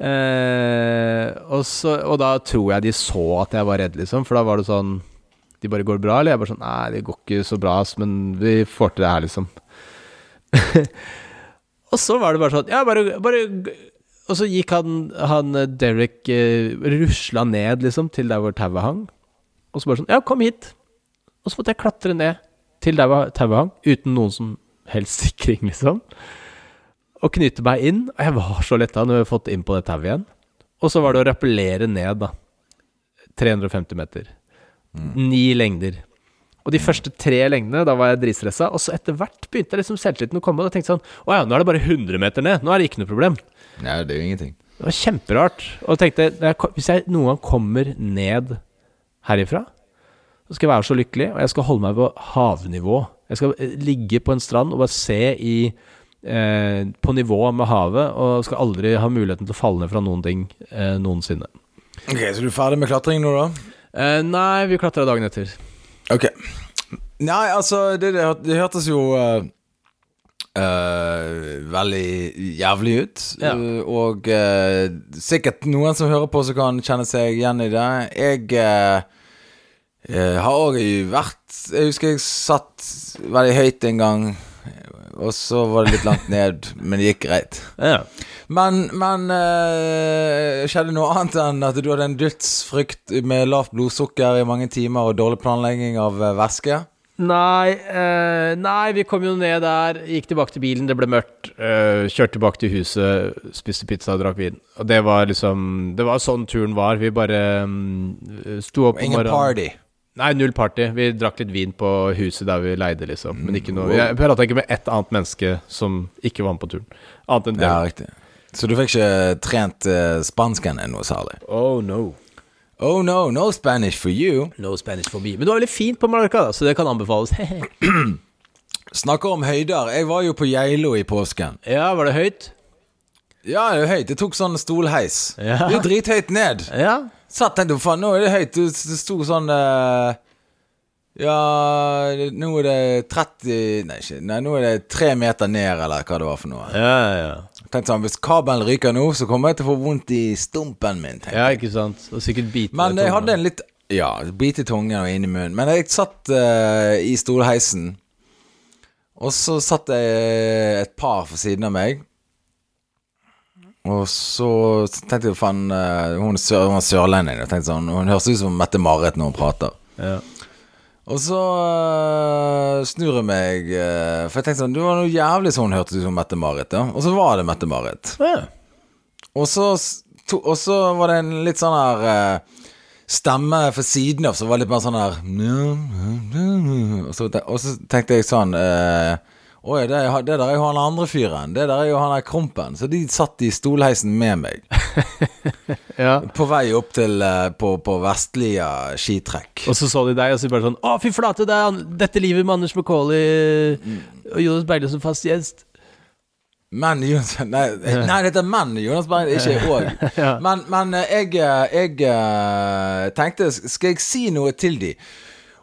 Eh, og, så, og da tror jeg de så at jeg var redd, liksom. For da var det sånn De bare går bra? Eller jeg bare sånn Nei, det går ikke så bra, men vi får til det her, liksom. og så var det bare sånn Ja, bare, bare Og så gikk han, han Derek eh, rusla ned, liksom, til der hvor tauet hang. Og så bare sånn Ja, kom hit. Og så måtte jeg klatre ned til der hvor tauet hang, uten noen som helst sikring, liksom. Og knyte meg inn. Og jeg var så letta når vi hadde fått inn på det tauet igjen. Og så var det å rappellere ned, da. 350 meter. Ni lengder. Og de første tre lengdene, da var jeg dritstressa. Og så etter hvert begynte jeg liksom selvtilliten å komme. Og da tenkte sånn Å ja, nå er det bare 100 meter ned. Nå er det ikke noe problem. Nei, det er jo ingenting. Det var kjemperart. Og jeg tenkte hvis jeg noen gang kommer ned herifra, så skal jeg være så lykkelig, og jeg skal holde meg på havnivå. Jeg skal eh, ligge på en strand og bare se i eh, på nivå med havet, og skal aldri ha muligheten til å falle ned fra noen ting eh, noensinne. Ok, Så du er ferdig med klatring nå, da? Eh, nei, vi klatra dagen etter. Ok. Nei, altså, det, det, det hørtes jo uh, uh, veldig jævlig ut. Ja. Uh, og sikkert noen som hører på, som kan kjenne seg igjen i det. Jeg har òg vært Jeg husker jeg satt veldig høyt en gang, og så var det litt langt ned, men det gikk greit. Ja. Men, men eh, skjedde noe annet enn at du hadde en dødsfrykt med lavt blodsukker i mange timer og dårlig planlegging av eh, væske? Nei, eh, nei, vi kom jo ned der, gikk tilbake til bilen, det ble mørkt. eh, kjørte tilbake til huset, spiste pizza og drakk vin. Og det var liksom Det var sånn turen var. Vi bare mm, sto opp om Ingen party. Nei, null party. Vi drakk litt vin på huset der vi leide, liksom. Men ikke noe Jeg prata ikke med ett annet menneske som ikke var med på turen. Annet enn det. Ja, riktig. Så du fikk ikke trent uh, spansken din noe særlig? Oh no. Oh no, no Spanish for you. No Spanish for me. Men det var veldig fint på Mallorca, da, så det kan anbefales. Snakker om høyder. Jeg var jo på Geilo i påsken. ja, var det høyt? Ja, det er høyt. Jeg tok sånn stolheis. Ja. Det er drithøyt ned. Ja. Satt tenkte faen, nå er det høyt. Det sto sånn uh, Ja, nå er det 30 Nei, ikke Nei, nå er det tre meter ned, eller hva det var for noe. Ja, ja. Tenkte sånn, Hvis kabelen ryker nå, så kommer jeg til å få vondt i stumpen min. tenkte jeg. Ja, ikke sant. Og sikkert bite Men jeg hadde en litt Ja, bit i tungen og inn i munnen. Men jeg satt uh, i stolheisen, og så satt jeg et par for siden av meg. Og så tenkte jeg faen eh, Hun er sør, hun er sørlending. Sånn, Hun høres ut som Mette-Marit når hun prater. Ja. Og så øh, snur jeg meg, øh, for jeg tenkte sånn Det var noe jævlig sånn hun hørtes ut som Mette-Marit. Ja. Og så var det Mette-Marit. Ja. Og så, og så var det en litt sånn her øh, stemme for siden av som var litt mer sånn her og så tenkte jeg sånn øh, Oi, det, er- det der er jo han andre fyren. Det der er jo han der Krompen. Så de satt i stolheisen med meg. ja. På vei opp til øh, på, på Vestlia skitrekk. Og så så de deg, og så bare sånn Å, fy flate, det er dette livet med Anders Macauley og Jonas Beile som fast gjest. Men Jonas Nei, nei det heter Men Jonas Berg, ikke òg. Ja. Men, men eh, jeg, eh, jeg eh, tenkte Skal jeg si noe til de?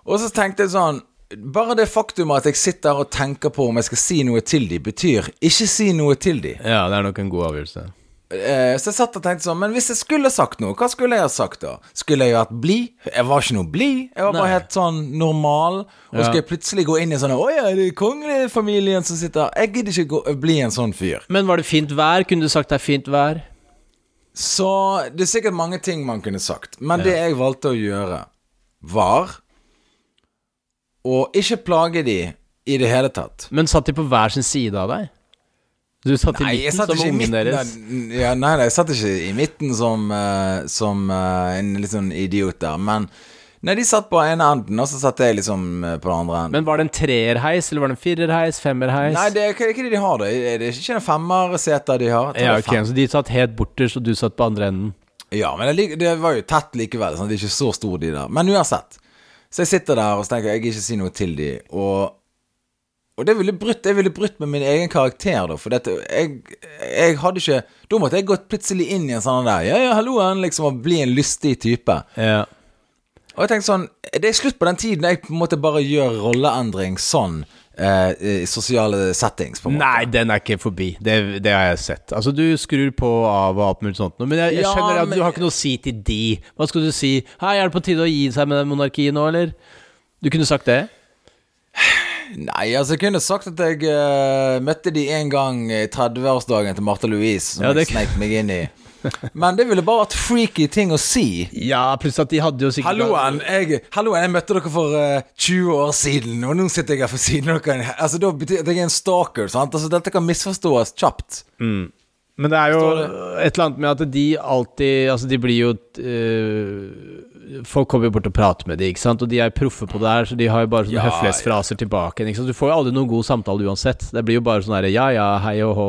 Og så tenkte jeg sånn Bare det faktum at jeg sitter og tenker på om jeg skal si noe til de, betyr ikke si noe til de. Ja, det er nok en god avgjørelse. Eh, så jeg satt og tenkte sånn Men hvis jeg skulle sagt noe, hva skulle jeg ha sagt da? Skulle jeg vært blid? Jeg var ikke noe blid. Jeg var bare Nei. helt sånn normal. Og Ja. skulle jeg plutselig gå inn i sånn Å ja, det er kongefamilien som sitter Jeg gidder ikke gå, bli en sånn fyr. Men var det fint vær? Kunne du sagt det er fint vær? Så det er sikkert mange ting man kunne sagt. Men det jeg valgte å gjøre, var å ikke plage de i det hele tatt. Men satt de på hver sin side av deg? Du satt i Nei, midten satt som ungen deres? ja, nei, nei, jeg satt ikke i midten som, uh, som uh, en litt sånn idiot der. Men Nei, de satt på ene enden, og så satt jeg liksom eh, på den andre enden. Men var det en treerheis, eller var det en firerheis, femmerheis? Nei, det er ikke det de har, det. Det er ikke en femmerseter de har. Ja, ok, fem. Så de satt helt borterst, og du satt på andre enden? Ja, men det, det var jo tett likevel. Sånn, det er ikke så stor, de der. Men uansett. Så jeg sitter der og tenker jeg ikke si noe til de, og Og det ville brutt, jeg ville brutt med min egen karakter, da. For dette, jeg, jeg hadde ikke Da måtte jeg gått plutselig inn i en sånn der Ja, ja, halloen, liksom, og bli en lystig type. Ja. Og jeg tenkte sånn Det er slutt på den tiden jeg måte bare gjør rolleendring sånn eh, sosiale settings, på en måte. Nei, den er ikke forbi. Det, det har jeg sett. Altså, du skrur på og av og alt mulig sånt. Men jeg, jeg Ja, skjønner at men- du har ikke noe å si til de. Hva skal du si? Hei, er det på tide å gi seg med monarkiet nå, eller? Du kunne sagt det? Nei, altså jeg kunne sagt at jeg uh, møtte de en gang i 30-årsdagen til Martha Louise, som Ja, det- jeg sneik meg inn i. Men det ville bare vært freaky ting å si. Ja, pluss at de hadde jo sikkert Halloen, jeg, halloen, jeg møtte dere for uh, 20 år siden, og nå sitter jeg her for siden av dere. Altså, Da betyr at jeg er en stalker. sant? Altså, Dette kan misforstås kjapt. Men det er jo det? et eller annet med at de alltid Altså, de blir jo uh, Folk kommer jo bort og prater med de, ikke sant? Og de er proffe på det her, så de har jo bare sånne Ja, høflighetsfraser tilbake. Ikke sant? Du får jo aldri noen god samtale uansett. Det blir jo bare sånn herre ja ja, hei og hå,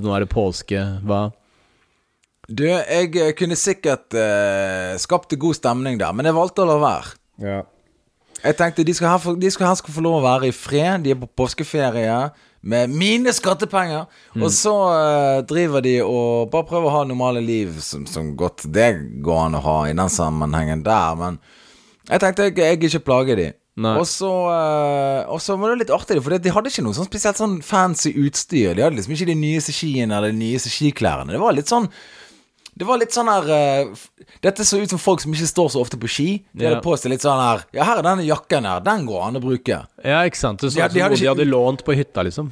nå er det påske, hva? Du, jeg kunne sikkert uh, skapt god stemning der, men jeg valgte å la være. Ja. Jeg tenkte de skal, her de skal her skal få lov å være i fred. De er på påskeferie med mine skattepenger. Mm. Og så uh, driver de og bare prøver å ha normale liv som, som godt det går an å ha i den sammenhengen der. Men jeg tenkte jeg, jeg ikke plager de. Og så, uh, var det litt artig, for de hadde ikke noe sånn spesielt sånn fancy utstyr. De hadde liksom ikke de nyeste skiene eller de nyeste skiklærne. Det var litt sånn det var litt sånn her uh, Dette så ut som folk som ikke står så ofte på ski. De Ja. hadde på seg litt sånn her Ja, her er denne jakken her. Den går an å bruke. ja, ikke sant? Det så Ja, som de hadde noe de hadde lånt på hytta, liksom.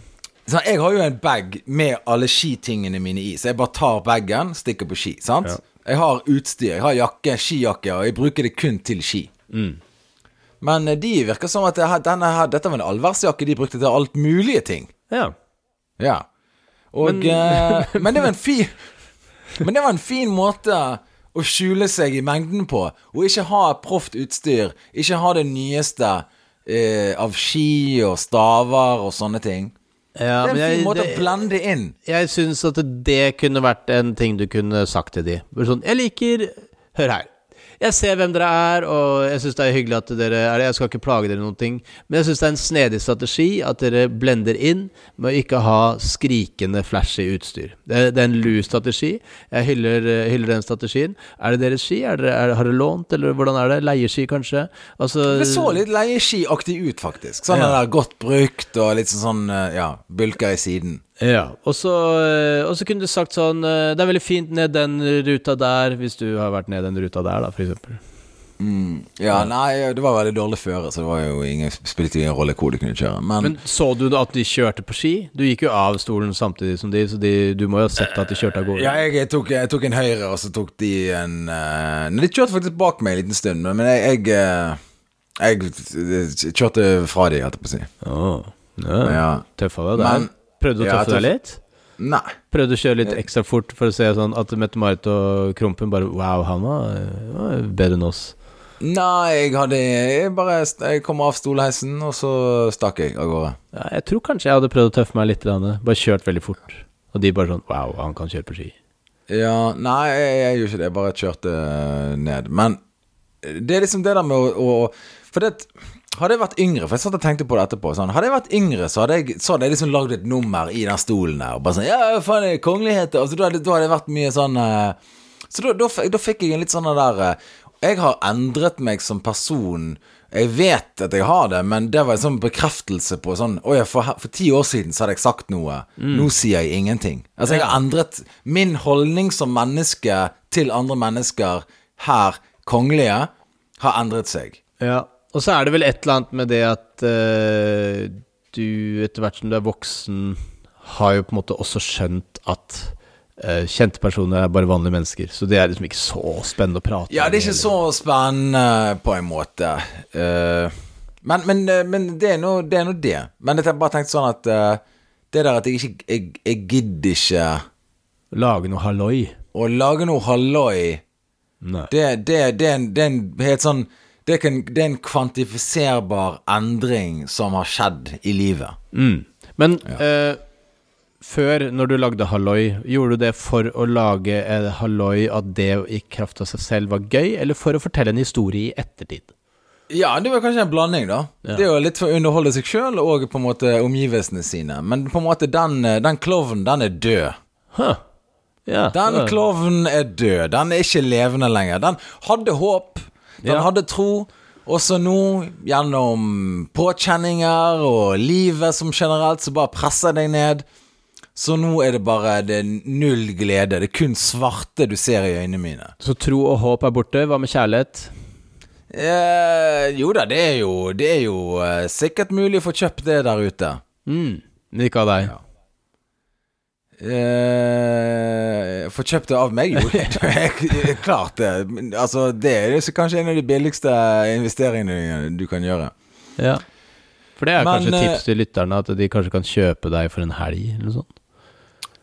Så jeg har jo en bag med alle skitingene mine i, så jeg bare tar bagen, stikker på ski. Sant? Jeg har utstyr. Jeg har jakke, skijakke, og jeg bruker det kun til ski. Men eh, de virker som at denne her, dette var en allværsjakke de brukte til alt mulige ting. Ja. Ja. Og Men- men, men det var en fin Men det var en fin måte å skjule seg i mengden på. Og ikke ha proft utstyr. Ikke ha det nyeste eh, av ski og staver og sånne ting. ja det er en fin jeg- måte det- å blende inn. Jeg syns at det kunne vært en ting du kunne sagt til de. Sånn, jeg liker Hør her. Jeg ser hvem dere er, og jeg syns det er hyggelig at dere er det. Jeg skal ikke plage dere noen ting, men jeg syns det er en snedig strategi at dere blender inn med å ikke ha skrikende, flashy utstyr. Det er, det er en lus strategi. Jeg hyller, hyller den strategien. Er det deres ski? Er det, er, har dere lånt, eller hvordan er det? Leieski, kanskje? Altså Det så litt leieskiaktig ut, faktisk. Sånn Ja. der godt brukt og litt sånn eh, ja, bulker i siden. Ja, og så, eh, og så kunne du sagt sånn eh, Det er veldig fint ned den ruta der, hvis du har vært ned den ruta der, da, eksempel. Mm, ja, nei, det var veldig dårlig føre, så det var jo ingen, spilte ingen rolle hvor du kunne kjøre. Men, Men så du at de kjørte på ski? Du gikk jo av stolen samtidig som de, så de, du må jo ha sett at de kjørte av gårde. ja, jeg tok, jeg tok en høyre, og så tok de en eh, Nei, De kjørte faktisk bak meg en liten stund, men jeg Jeg, jeg kjørte fra de, holdt jeg på å si. Åh, ja. Ja. Tøffere der. Men- Prøvde du å tøffe deg litt? Nei. Prøvde å kjøre litt ekstra fort for å se sånn at Mette-Marit og Krompen bare Wow, han var, var bedre enn oss. Nei, jeg hadde Jeg bare Jeg kom av stolheisen, og så stakk jeg av gårde. Ja, jeg tror kanskje jeg hadde prøvd å tøffe meg litt. Bare kjørt veldig fort. Og de bare sånn Wow, han kan kjøre på ski. Ja, nei, jeg, jeg gjorde ikke det. Jeg bare kjørte ned. Men det er liksom det der med å, å For det Hadde jeg vært yngre, for jeg satt og tenkte på det etterpå sånn, Hadde jeg vært yngre, så hadde jeg, så hadde jeg liksom lagd et nummer i den stolen der. Og bare sånn Ja, faen, det er kongeligheter. Altså, da, hadde, da hadde jeg vært mye sånn eh, Så da, da, da fikk jeg en litt sånn der eh, Jeg har endret meg som person. Jeg vet at jeg har det, men det var en sånn bekreftelse på sånn Å ja, for, for ti år siden så hadde jeg sagt noe. Nå sier jeg ingenting. Altså, jeg har endret Min holdning som menneske til andre mennesker her, kongelige, har endret seg. Ja, og så er det vel et eller annet med det at uh, du etter hvert som du er voksen, har jo på en måte også skjønt at uh, kjente personer er bare vanlige mennesker. Så det er liksom ikke så spennende å prate Ja, det er ikke heller. så spennende på en måte. Uh, men, men, men det er nå det. Det. Men jeg bare tenkte sånn at det der at jeg ikke Jeg, jeg gidder ikke Lage noe halloi. å lage noe halloi. Det, det, det, det er en helt sånn det, kan, det er en kvantifiserbar endring som har skjedd i livet. Mm. Men eh, før, når du lagde halloi, gjorde du det for å lage en halloi at det i kraft av seg selv var gøy, eller for å fortelle en historie i ettertid? Ja, det var kanskje en blanding, da. Ja. Det er jo litt for å underholde seg sjøl og på en måte omgivelsene sine. Men på en måte den, eh, den klovnen, den er død. Huh. Ja, Den ja. klovnen er død. Den er ikke levende lenger. Den hadde håp. Den Ja. hadde tro. Også nå, gjennom påkjenninger og livet som generelt, så bare presser deg ned. Så nå er det bare det null glede. Det er kun svarte du ser i øynene mine. Så tro og håp er borte. Hva med kjærlighet? Eh, jo da, det er jo, det er jo eh, sikkert mulig å få kjøpt det der ute. Mm. Ikke av deg. Ja. Eh, få kjøpt det av meg? Jo, klart det. Altså, det er kanskje en av de billigste investeringene du kan gjøre. Ja. For det er Men, kanskje eh, tips til lytterne, at de kanskje kan kjøpe deg for en helg, eller noe sånt.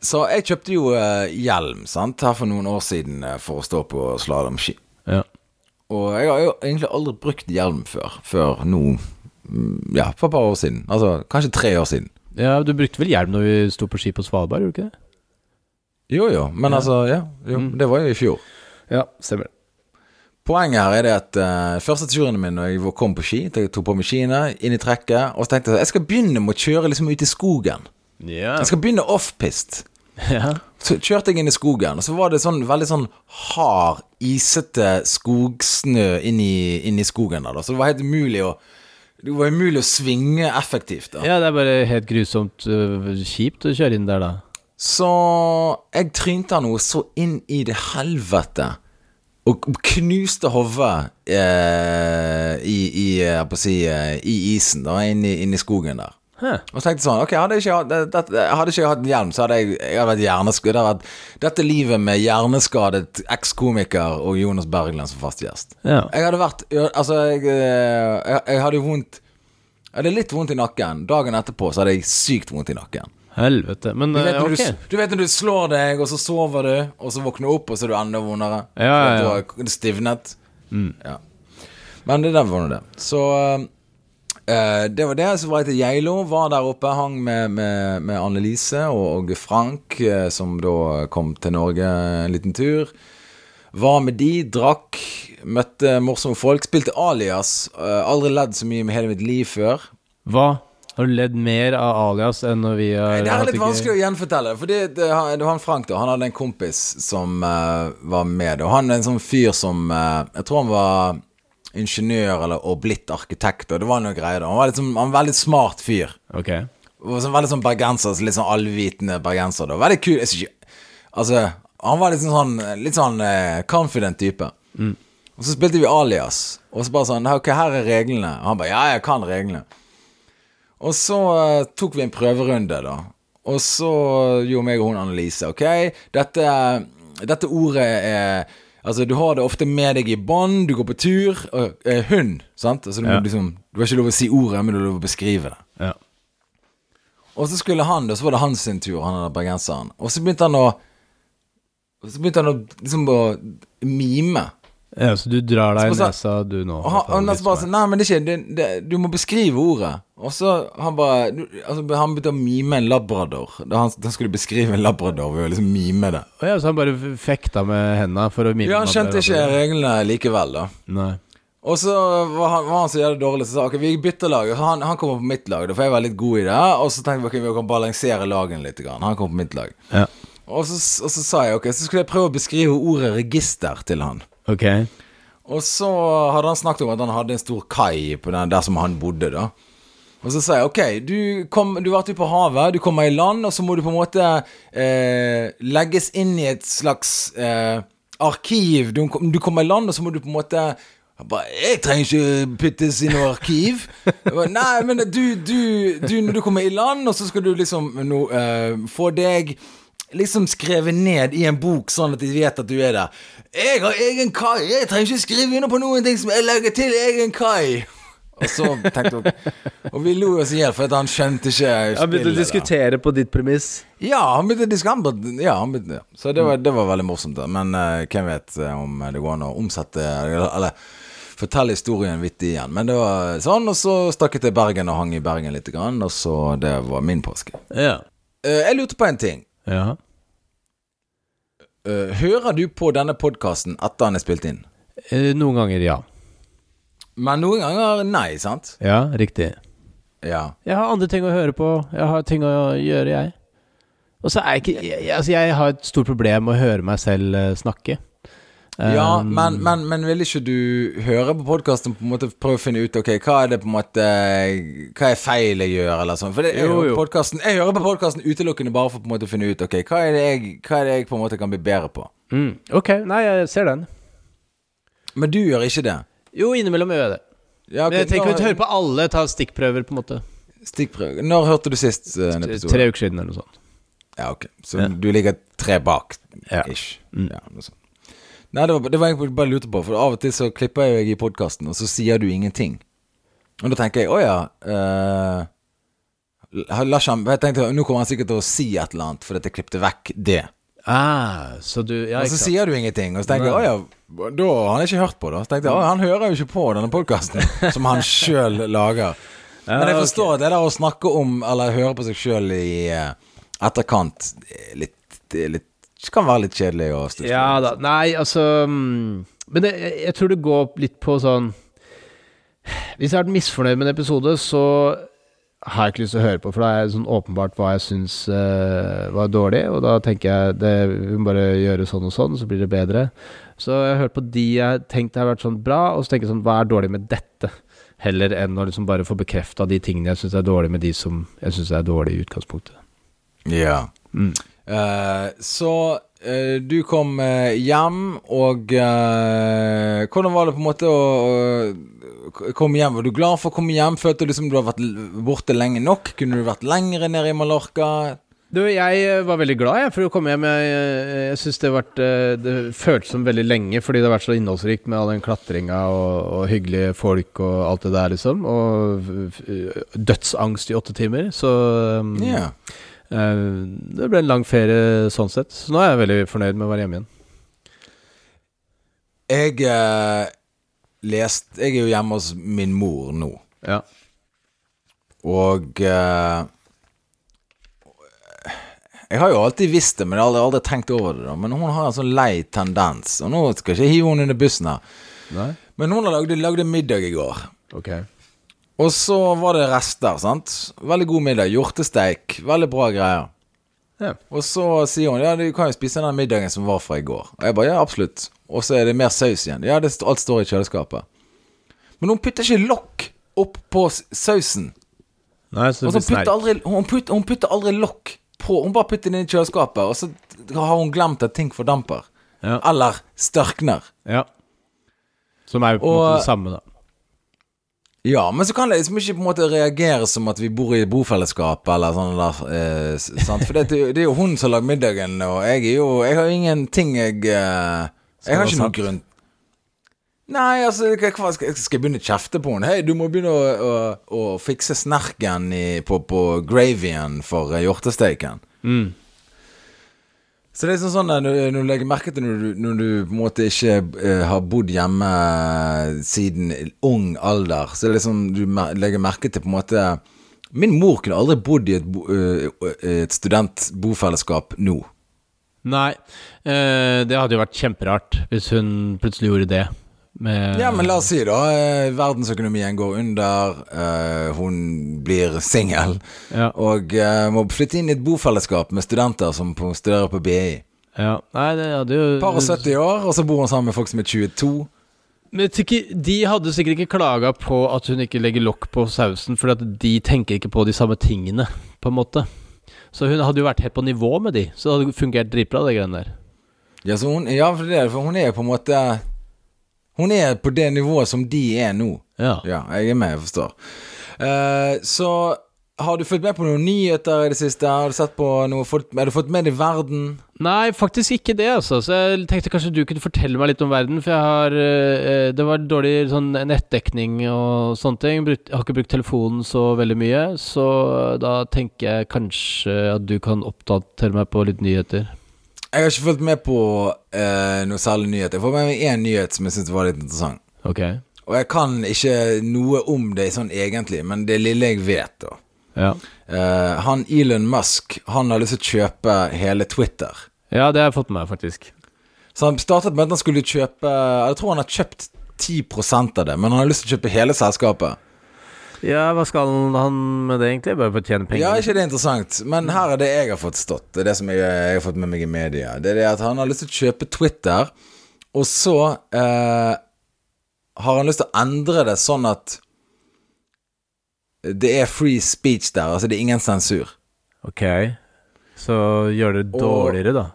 Så jeg kjøpte jo eh, hjelm sant, her for noen år siden eh, for å stå på slalåmski. Ja. Og jeg har jo egentlig aldri brukt hjelm før, før nå mm, Ja, for et par år siden. Altså kanskje tre år siden. Ja, du brukte vel hjelm når vi sto på ski på Svalbard, gjorde du ikke det? Jo jo, men Ja. altså Ja, jo, Mm. det var jo i fjor. Ja, stemmer. Poenget her er det at uh, første turen min når jeg kom på ski, jeg tok på meg skiene, inn i trekket, og så tenkte jeg jeg skal begynne med å kjøre liksom ut i skogen. Ja. Jeg skal begynne offpist. ja. Så kjørte jeg inn i skogen, og så var det sånn veldig sånn hard, isete skogsnø inn i, inn i skogen der, da. Så det var helt umulig å Det var umulig å svinge effektivt, da. ja, det er bare helt grusomt uh, kjipt å kjøre inn der, da. Så jeg trynte noe så inn i det helvete. Og knuste hodet eh, i, i, si, eh, i isen, da, inn i, inn i skogen der. Hæ. Og så tenkte jeg sånn Ok, hadde jeg ikke, hatt- det, hadde ikke jeg hatt hjelm, så hadde jeg, jeg hadde vært vært dette livet med hjerneskadet ekskomiker og Jonas Bergland som fast gjest. Ja. Jeg hadde vært Altså, jeg, eh, jeg, jeg hadde vondt Jeg hadde litt vondt i nakken. Dagen etterpå så hadde jeg sykt vondt i nakken. Helvete. Men Du vet, øh, når ok. du, du vet når du slår deg, og så sover du, og så våkner du opp, og så er du enda vondere. Ja, ja, ja. Du har stivnet. Ja. Men det der var nå det. Så eh, det var det. Så var jeg til Geilo, var der oppe, hang med, med, med Annelise og, og Frank, uh, som da kom til Norge en liten tur. Var med de, drakk, møtte morsomme folk. Spilte alias. Uh, aldri ledd så mye med hele mitt liv før. Hva? Har du ledd mer av alias enn når vi har Det er litt vanskelig å gjenfortelle. For det, det, det var han Frank, da. Han hadde en kompis som uh, var med. Og han er en sånn fyr som uh, Jeg tror han var ingeniør eller, og blitt arkitekt, og det var noe greier. da Han var, han var en veldig smart fyr. Ok. Og så veldig sånn bergenser, så litt sånn allvitende bergenser. Da. Veldig kul. Ikke Altså, han var litt sånn, litt sånn eh, confident type. Og så spilte vi alias, og så bare sånn Ok, her er reglene. Og han bare Ja, jeg kan reglene. Og så eh, tok vi en prøverunde, da. Og så gjorde meg og hun analyse. Ok, dette, dette ordet er Altså, du har det ofte med deg i bånd, du går på tur. Og, eh, hund, sant? Altså, du, Ja. liksom, du har ikke lov å si ordet, men du har lov å beskrive det. Ja. Og så skulle han, da, så var det hans sin tur, han der bergenseren. Og så begynte han å Så begynte han å liksom å mime. Ja, så du drar deg i nesa, du nå? Og han, han bare sånn Nei, men det er ikke det, det, Du må beskrive ordet. Og så han bare du- altså, Han begynte å mime en labrador. Da han, da skulle beskrive en labrador ved å liksom mime det. Og ja, så han bare fekta med henda for å mime Ja, han skjønte ikke reglene likevel, da. Nei. Og så var han, var han så jævlig dårlig, så sa ok, vi bytter lag. Han, han kommer på mitt lag, da, for jeg var litt god i det. Og så tenkte vi ok, vi kan balansere lagene litt. Grann. Han kom på mitt lag. Ja. Og så, og så sa jeg ok, så skulle jeg prøve å beskrive ordet register til han. Ok. Og så hadde han snakket om at han hadde en stor kai på den, der som han bodde, da. Og så sa jeg ok, du, kom, du var ute på havet, du kommer i land, og så må du på en måte eh, legges inn i et slags eh, arkiv. Du, du kommer i land, og så må du på en måte jeg bare, jeg trenger ikke puttes i noe arkiv. Bare, Nei, men du, du, du, når du kommer i land, og så skal du liksom no, eh, få deg liksom skrevet ned i en bok, sånn at de vet at du er der. 'Jeg har egen kai. Jeg trenger ikke skrive under på noen ting som jeg legger til egen kai.' Og så tenkte hun Og vi lo oss i hjel, for han skjønte ikke Han begynte å diskutere da. på ditt premiss. Ja, han begynte å diskutere Ja, ja. Så det var, det var veldig morsomt. da Men uh, hvem vet eh, om det går an å omsette Eller, eller fortelle historien vittig igjen. Men det var sånn, og så stakk jeg til Bergen og hang i Bergen litt, grann, og så Det var min påske. Ja. Uh, jeg lurte på en ting. Ja. Eh, hører du på denne podkasten etter han er spilt inn? Eh, Noen ganger, ja. Men noen ganger nei, sant? Ja, riktig. Ja. Jeg har andre ting å høre på. Jeg har ting å gjøre, jeg. Og så er jeg ikke jeg, Altså, jeg har et stort problem med å høre meg selv eh, snakke. Ja, Um, men, men, men vil ikke du høre på podkasten måte prøve å finne ut Ok, hva er det på en måte Hva er feil jeg gjør, eller sånn? For det er Jo, jo podcasten Jeg hører på podkasten utelukkende bare for på en måte å finne ut Ok, hva er det jeg, er det jeg på en måte kan bli bedre på? mm, Ok, nei, jeg ser den. Men du gjør ikke det? Jo, innimellom gjør jeg det. Ja, okay, Men jeg tenker ikke å høre på alle, ta stikkprøver, på en måte. Stikkprøver Når hørte du sist eh, en episode? Tre uker siden, eller noe sånt. Ja, ok. Så Ja. du ligger tre bak, Ja. ish. Mm. Ja, noe sånt. Nei, det var, det var egentlig bare lurte på, for av og til så klipper jeg i podkasten, og så sier du ingenting. Og da tenker jeg å ja uh, Lars han- Jeg tenkte nå kommer han sikkert til å si et eller annet fordi jeg klippet vekk det. Ah, så du Ja, og så sant. sier du ingenting, og så tenker jeg å ja, da har han ikke hørt på, det. Så tenkte jeg å han hører jo ikke på denne podkasten som han sjøl lager. Men jeg forstår at det der å snakke om eller høre på seg sjøl i eh, etterkant er litt, litt kan være litt kjedelig å stusse Ja da. Nei, altså mm, Men det, jeg, jeg tror det går litt på sånn Hvis jeg har vært misfornøyd med en episode, så har jeg ikke lyst til å høre på, for da er det sånn åpenbart hva jeg syns uh, var dårlig, og da tenker jeg det, vi må bare gjøre sånn og sånn, så blir det bedre. Så jeg har hørt på de jeg tenkte har vært sånn bra, og så tenker jeg sånn Hva er dårlig med dette? Heller enn å liksom bare få bekrefta de tingene jeg syns er dårlig med de som jeg syns er dårlige i utgangspunktet. Ja. Mm. Eh, så eh, du kom eh, hjem, og Hvordan var det på en måte å, komme hjem? Var du glad for å komme hjem? Følte du liksom du har vært borte lenge nok? Kunne du vært lengre nede i Mallorca? Du, jeg var veldig glad jeg, for å komme hjem. Jeg, jeg, jeg synes det, vært, det føltes som veldig lenge, fordi det har vært så innholdsrikt med all den klatringa og, og hyggelige folk og alt det der, liksom. Og dødsangst i åtte timer. Så Ja. eh, det ble en lang ferie sånn sett. Så nå er jeg veldig fornøyd med å være hjemme igjen. Jeg eh, leste Jeg er jo hjemme hos min mor nå, Ja. og eh, Jeg har jo alltid visst det, men jeg har aldri, aldri tenkt over det. da Men hun har en sånn lei tendens, og nå skal jeg ikke hive henne under bussen her. Nei? Men hun lagde, lagde middag i går. Ok. Og så var det rester, sant. Veldig god middag. Hjortesteik. Veldig bra greier. Ja. Og så sier hun ja, du kan jo spise den middagen som var fra i går. Og jeg bare ja, absolutt. Og så er det mer saus igjen. Ja, det, st- alt står i kjøleskapet. Men hun putter ikke lokk opp på sausen. Nei, så det så blir putter aldri, hun, putter, hun putter aldri lokk på. Hun bare putter den inn i kjøleskapet, og så har hun glemt at ting fordamper. Ja. Eller størkner. ja. Som er jo på en måte det samme, da. Ja, men så kan det liksom ikke på en måte reagere som at vi bor i et bofellesskap eller sånn der. Eh, sant? For det, det er jo hun som lager middagen, og jeg er jo Jeg har ingenting jeg eh, Jeg har ikke noen grunn Nei, altså, hva, skal jeg begynne å kjefte på henne? Hei, du må begynne å, å, å fikse snerken i, på, på gravyen for eh, hjortesteiken. Mm. Så det er sånn sånn eh, når, når du legger merke til når du, når du på en måte ikke uh, har bodd hjemme siden ung alder, så er det liksom du legger merke til på en måte Min mor kunne aldri bodd i et, eh, et studentbofellesskap nå. Nei, uh, det hadde jo vært kjemperart hvis hun plutselig gjorde det. Med, Ja, men la oss si da eh, verdensøkonomien går under, eh, hun blir singel, Ja. og eh, må flytte inn i et bofellesskap med studenter som på, studerer på BI. Ja, nei, det hadde det, Par og 70 år, og så bor hun sammen med folk som er 22. Men De hadde sikkert ikke klaga på at hun ikke legger lokk på sausen, for de tenker ikke på de samme tingene, på en måte. Så hun hadde jo vært helt på nivå med de, så det hadde fungert dritbra, det greiene der. Ja, så hun, ja for, det, for hun er på en måte Hun er på det nivået som de er nå. Ja. Ja, jeg er med, jeg forstår. Uh, så har du fulgt med på noen nyheter i det siste? Har du sett på noe Har du fått med deg verden? Nei, faktisk ikke det, altså. Så jeg tenkte kanskje du kunne fortelle meg litt om verden, for jeg har eh, Det var dårlig sånn nettdekning og sånne ting. Brukt, jeg har ikke brukt telefonen så veldig mye, så da tenker jeg kanskje at du kan oppdatere meg på litt nyheter. Jeg har ikke fulgt med på uh, noe særlig nyhet. Jeg får med meg én nyhet som jeg syns var litt interessant. Ok. Og jeg kan ikke noe om det sånn egentlig, men det lille jeg vet, da. Ja. Uh, han Elon Musk, han har lyst til å kjøpe hele Twitter. ja, det har jeg fått med meg, faktisk. Så han startet med at han skulle kjøpe Jeg tror han har kjøpt 10 av det, men han har lyst til å kjøpe hele selskapet. Ja, hva skal han med det egentlig? Bare for å tjene penger? Ja, ikke det er interessant, men her er det jeg har fått stått. Det er det som jeg, jeg har fått med meg i media. Det er det at han har lyst til å kjøpe Twitter, og så eh, har han lyst til å endre det sånn at det er free speech der, altså det er ingen sensur. Ok, så gjør det dårligere, da.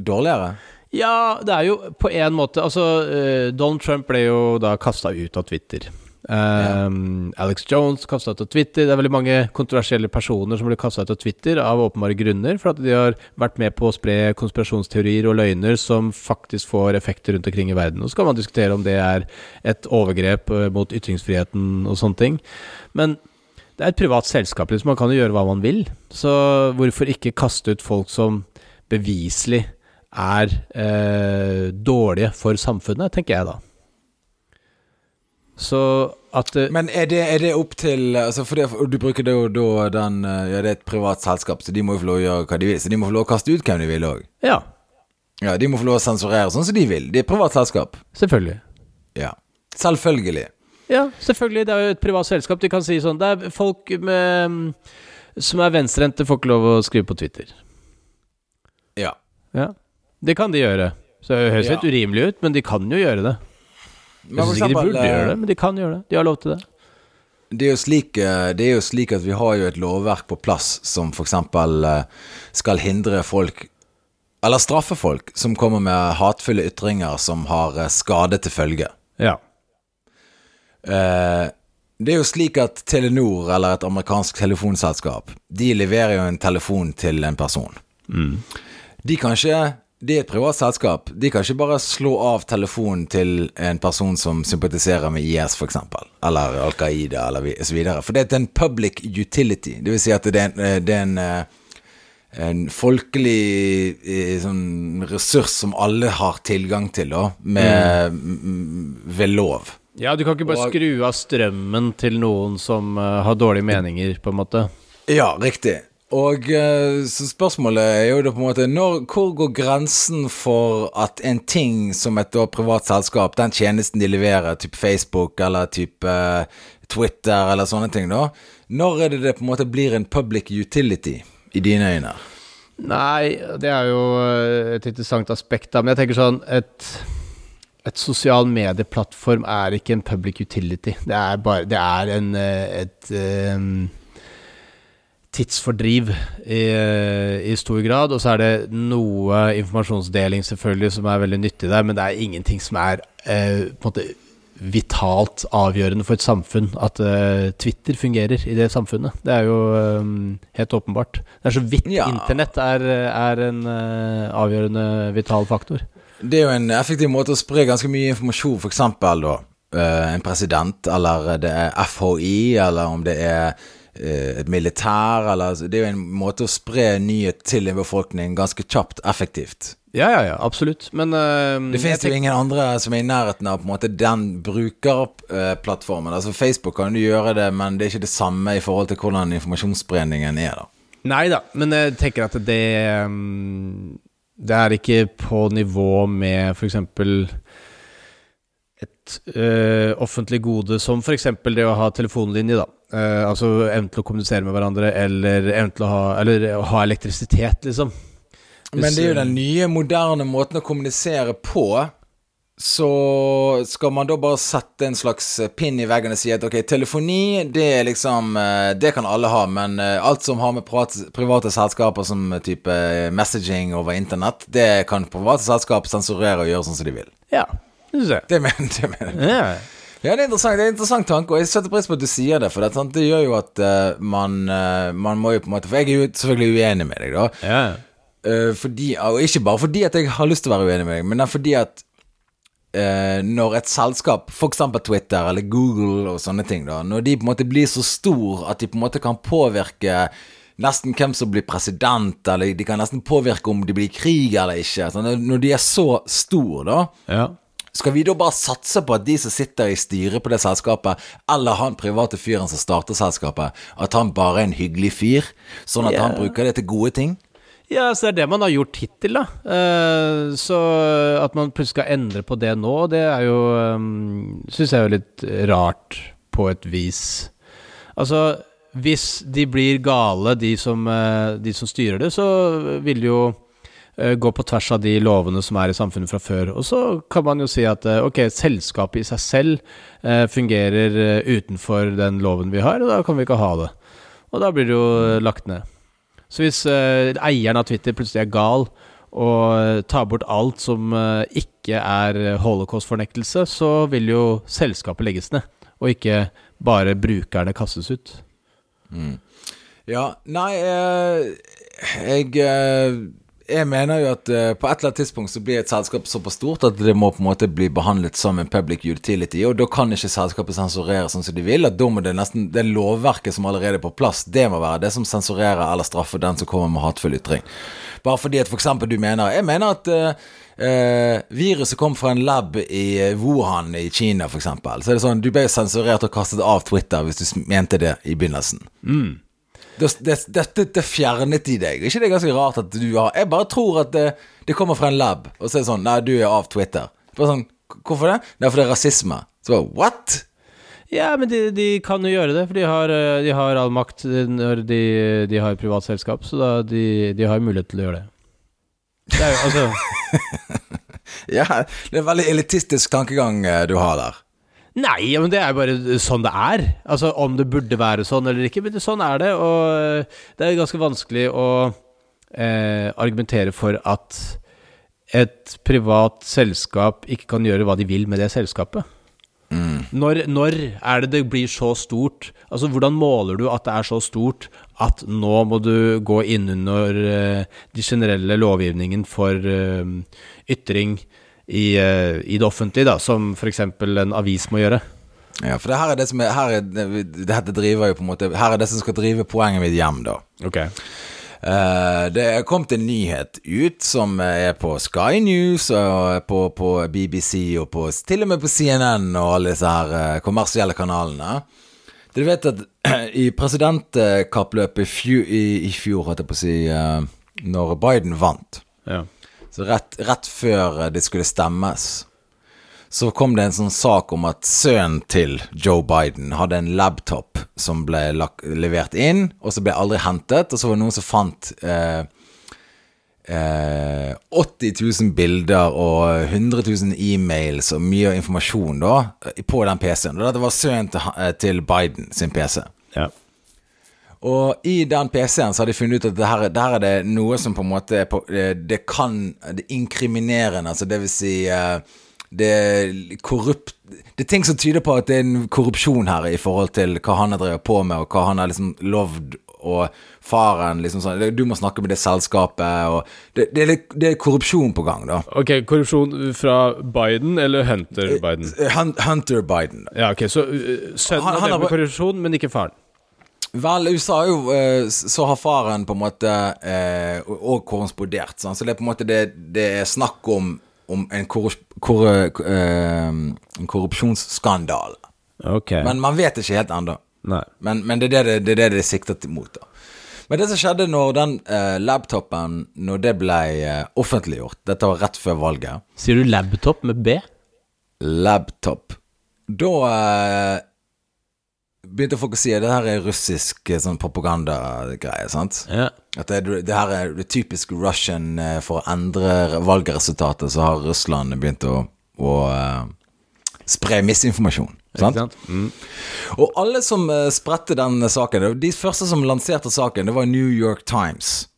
Dårligere? Ja, det er jo på en måte Altså, eh, Donald Trump ble jo da kasta ut av Twitter. Um, Alex Jones kasta ut av Twitter. Det er veldig mange kontroversielle personer som blir kasta ut av Twitter av åpenbare grunner, for at de har vært med på å spre konspirasjonsteorier og løgner som faktisk får effekter rundt omkring i verden. Og så kan man diskutere om det er et overgrep eh, mot ytringsfriheten og sånne ting. Men det er et privat selskap, liksom. Man kan jo gjøre hva man vil. Så hvorfor ikke kaste ut folk som beviselig er eh, dårlige for samfunnet, tenker jeg da. Så at eh, Men er det, er det opp til altså for det, Du bruker det jo da den eh, Ja, det er et privat selskap, så de må jo få lov å gjøre hva de vil. Så de må få lov å kaste ut hvem de vil òg. Ja, Ja, de må få lov å sensurere sånn som de vil. Det er et privat selskap. selvfølgelig. Ja. Selvfølgelig. Ja, selvfølgelig. Det er jo et privat selskap. De kan si sånn Det er folk med, som er venstrehendte, får ikke lov å skrive på Twitter. Ja. Ja. Det kan de gjøre. Så det høres Ja. litt urimelig ut, men de kan jo gjøre det. Jeg Men syns ikke de burde gjøre det, eh, men de kan gjøre det. De har lov til det. Det er, slik, eh, det er jo slik at vi har jo et lovverk på plass som f.eks. skal hindre folk Eller straffe folk som kommer med hatefulle ytringer som har eh, skade til følge. Ja. Eh, Det er jo slik at Telenor, eller et amerikansk telefonselskap, de leverer jo en telefon til en person. De kan ikke Det er et privat selskap. De kan ikke bare slå av telefonen til en person som sympatiserer med IS, f.eks., eller Al Qaida, eller osv. For det er en public utility. Det vil si at det er en, eh, det er en, eh, en folkelig eh, sånn ressurs som alle har tilgang til, da, med, mm. ved lov. ja, du kan ikke bare Og- skru av strømmen til noen som har dårlige meninger, på en måte. Ja, riktig. Og eh, så spørsmålet er jo da på en måte når, Hvor går grensen for at en ting som et privat selskap, den tjenesten de leverer, type Facebook eller type eh, Twitter eller sånne ting, da Når er det det på en måte blir en public utility i dine øyne? Nei, det er jo eh, et interessant aspekt, da. Men jeg tenker sånn Et, et sosial medieplattform er ikke en public utility. Det er bare Det er en et, et tidsfordriv i, i stor grad. Og så er det noe informasjonsdeling selvfølgelig som er veldig nyttig der, men det er ingenting som er eh, på en måte vitalt avgjørende for et samfunn at eh, Twitter fungerer i det samfunnet. Det er jo eh, helt åpenbart. Det er så vidt Ja. internett er, er en eh, avgjørende vital faktor. Det er jo en effektiv måte å spre ganske mye informasjon, for eksempel da eh, en president, eller det er FHI, eller om det er et militær, eller altså, Det er jo en måte å spre nyhet til en befolkning ganske kjapt, effektivt. Ja, ja, ja, absolutt. Men uh, Det finnes jo ingen andre som er i nærheten av på en måte den brukerplattformen. Altså Facebook kan du gjøre det, men det er ikke det samme i forhold til hvordan informasjonsspredningen er, da. Nei da, men jeg tenker at det um, Det er ikke på nivå med f.eks. et øh, offentlig gode som f.eks. det å ha telefonlinje, da. Eh, altså evnen til å kommunisere med hverandre, eller evnen til å ha Eller å ha elektrisitet, liksom. Men det er jo den nye, moderne måten å kommunisere på. Så skal man da bare sette en slags pinn i veggen og si at ok, telefoni, det er liksom eh, Det kan alle ha, men eh, alt som har med private, selskaper som type messaging over internett, det kan private selskap sensurere og gjøre sånn som de vil. Ja, det syns jeg. Det mener det mener. Ja. Ja, det er interessant, det er en interessant tanke, og jeg setter pris på at du sier det, for det, det gjør jo at uh, man, uh, man må jo på en måte For jeg er jo selvfølgelig uenig med deg, da. ja. Uh, fordi, og ikke bare fordi at jeg har lyst til å være uenig med deg, men det er fordi at når et selskap, f.eks. Twitter eller Google og sånne ting, da, når de på en måte blir så stor at de på en måte kan påvirke nesten hvem som blir president, eller de kan nesten påvirke om det blir krig eller ikke. Altså, når de er så stor, da, ja. Skal vi da bare satse på at de som sitter i styret på det selskapet, eller han private fyren som starter selskapet, at han bare er en hyggelig fyr, sånn at yeah. han bruker det til gode ting? Ja, så det er det man har gjort hittil, da. Eh, så at man plutselig skal endre på det nå, det er jo um, Syns jeg er jo litt rart, på et vis. Altså, hvis de blir gale, de som, eh, de som styrer det, så vil jo eh, gå på tvers av de lovene som er i samfunnet fra før. Og så kan man jo si at eh, ok, selskapet i seg selv eh, fungerer utenfor den loven vi har, og da kan vi ikke ha det. Og da blir det jo lagt ned. Så hvis eieren av Twitter plutselig er gal og tar bort alt som ikke er holocaust-fornektelse, så vil jo selskapet legges ned, og ikke bare brukerne kastes ut. Ja, nei eh, Jeg Jeg mener jo at uh, på et eller annet tidspunkt så blir et selskap såpass stort at det må på en måte bli behandlet som en public utility, og da kan ikke selskapet sensurere sånn som de vil. At da må det nesten Det lovverket som allerede er på plass, det må være det som sensurerer eller straffer den som kommer med hatefull ytring. Bare fordi at for eksempel du mener Jeg mener at uh, Uh, viruset kom fra en lab i Wuhan i Kina, for eksempel. Så er det sånn, du ble sensurert og kastet av Twitter hvis du mente det i begynnelsen. Det, dette det fjernet de deg. Er ikke det ganske rart at du har Jeg bare tror at det, det kommer fra en lab, og så er det sånn Nei, du er av Twitter. Bare sånn, Hvorfor det? Det er fordi det er rasisme. Så bare, What? Ja, men de, de kan jo gjøre det, for de har, eh, de har all makt eh, når de, de har privat selskap, så da de, de har mulighet til å gjøre det. Det er jo altså Ja, det er en veldig elitistisk tankegang eh, du har der. Nei, men det er bare sånn det er. Altså om det burde være sånn eller ikke, men det, sånn er det. Og eh, det er ganske vanskelig å eh, argumentere for at et privat selskap ikke kan gjøre hva de vil med det selskapet. Når, når er det det blir så stort? Altså Hvordan måler du at det er så stort at nå må du gå innunder eh, de generelle lovgivningen for eh, ytring i, eh, i det offentlige, da, som f.eks. en avis må gjøre? Ja, for det her er det som er, her er det, Dette driver jo på en måte Her er det som skal drive poenget mitt hjem, da. Ok Uh, det er kommet en nyhet ut som er på Sky News og på, på BBC og på, til og med på CNN og alle disse her uh, kommersielle kanalene. Dere vet at i presidentkappløpet i i, fjor, holdt jeg på å si, når Biden vant, Ja. Så rett, rett før det skulle stemmes, så kom det en sånn sak om at sønnen til Joe Biden hadde en laptop som ble levert inn, og så ble aldri hentet, og så var det noen som fant eh, eh, 80 000 bilder og 100 000 e-mails og mye informasjon da, på den PC-en. Og dette var sønnen til, eh, Biden sin PC. ja. Og i den PC-en så har de funnet ut at det her, der er det noe som på en måte på, eh, Det kan Det er inkriminerende, altså det vil si eh, Det er korrupt Det er ting som tyder på at det er en korrupsjon her i forhold til hva han har drevet på med, og hva han har liksom lovd, og faren liksom sånn Du må snakke med det selskapet, og Det, det, er, det er korrupsjon på gang, da. Ok, korrupsjon fra Biden eller Hunter Biden? Hunter Biden. Ja, ok, så sønnen Han- har drevet med korrupsjon, men ikke faren? Vel, USA er jo eh, Så har faren på en måte eh, og korrespondert, sånn så det er på en måte det, det er snakk om, om en, korrup, kor, eh, en korrupsjonsskandale. Okay. Men man vet ikke helt ennå. Men, men det er det det, det, er det det er siktet imot. da Men det som skjedde når den eh, laptopen Når det ble eh, offentliggjort Dette var rett før valget. Sier du laptop med B? Laptop. Da eh, begynte å at det her er russisk eh, sånn propagandagreie, sant? Ja. At det, det her er det typisk Russian eh, For å endre valgresultatet, så har Russland begynt å, å uh, spre misinformasjon. Sant? sant? Mm. Og alle som uh, spredte den saken De første som lanserte saken, det var New York Times,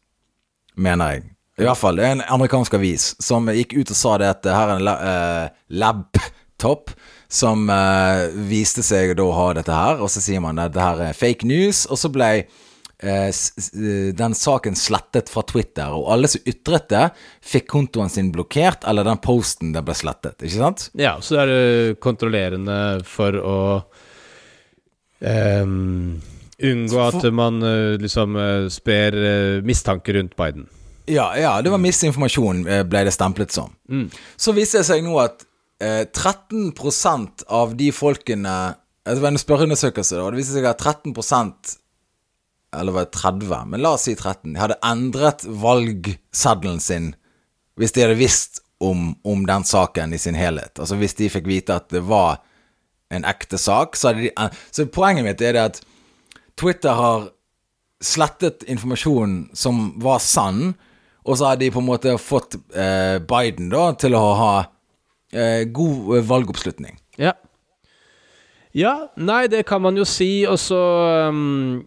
mener jeg. I hvert fall. En amerikansk avis som gikk ut og sa det at her er en uh, eh, laptop som eh, viste seg da å ha dette her, og så sier man at det her er fake news, og så ble eh, eh, den saken slettet fra Twitter, og alle som ytret det, fikk kontoen sin blokkert, eller den posten den ble slettet, ikke sant? Ja, så er det kontrollerende for å ehm, unngå at man eh, liksom eh, sprer eh, mistanke rundt Biden. Ja, ja, det var misinformasjon, eh, ble det stemplet som. Så viser det seg nå at eh, 13% av de folkene altså Det var en spørreundersøkelse, og det viste seg at 13% eller var det 30, men la oss si 13, de hadde endret valgseddelen sin hvis de hadde visst om, om den saken i sin helhet. Altså hvis de fikk vite at det var en ekte sak, så hadde de Så poenget mitt er det at Twitter har slettet informasjon som var sann, og så har de på en måte fått eh, Biden da til å ha eh, god eh, valgoppslutning. Ja. Ja, nei, det kan man jo si, og så um,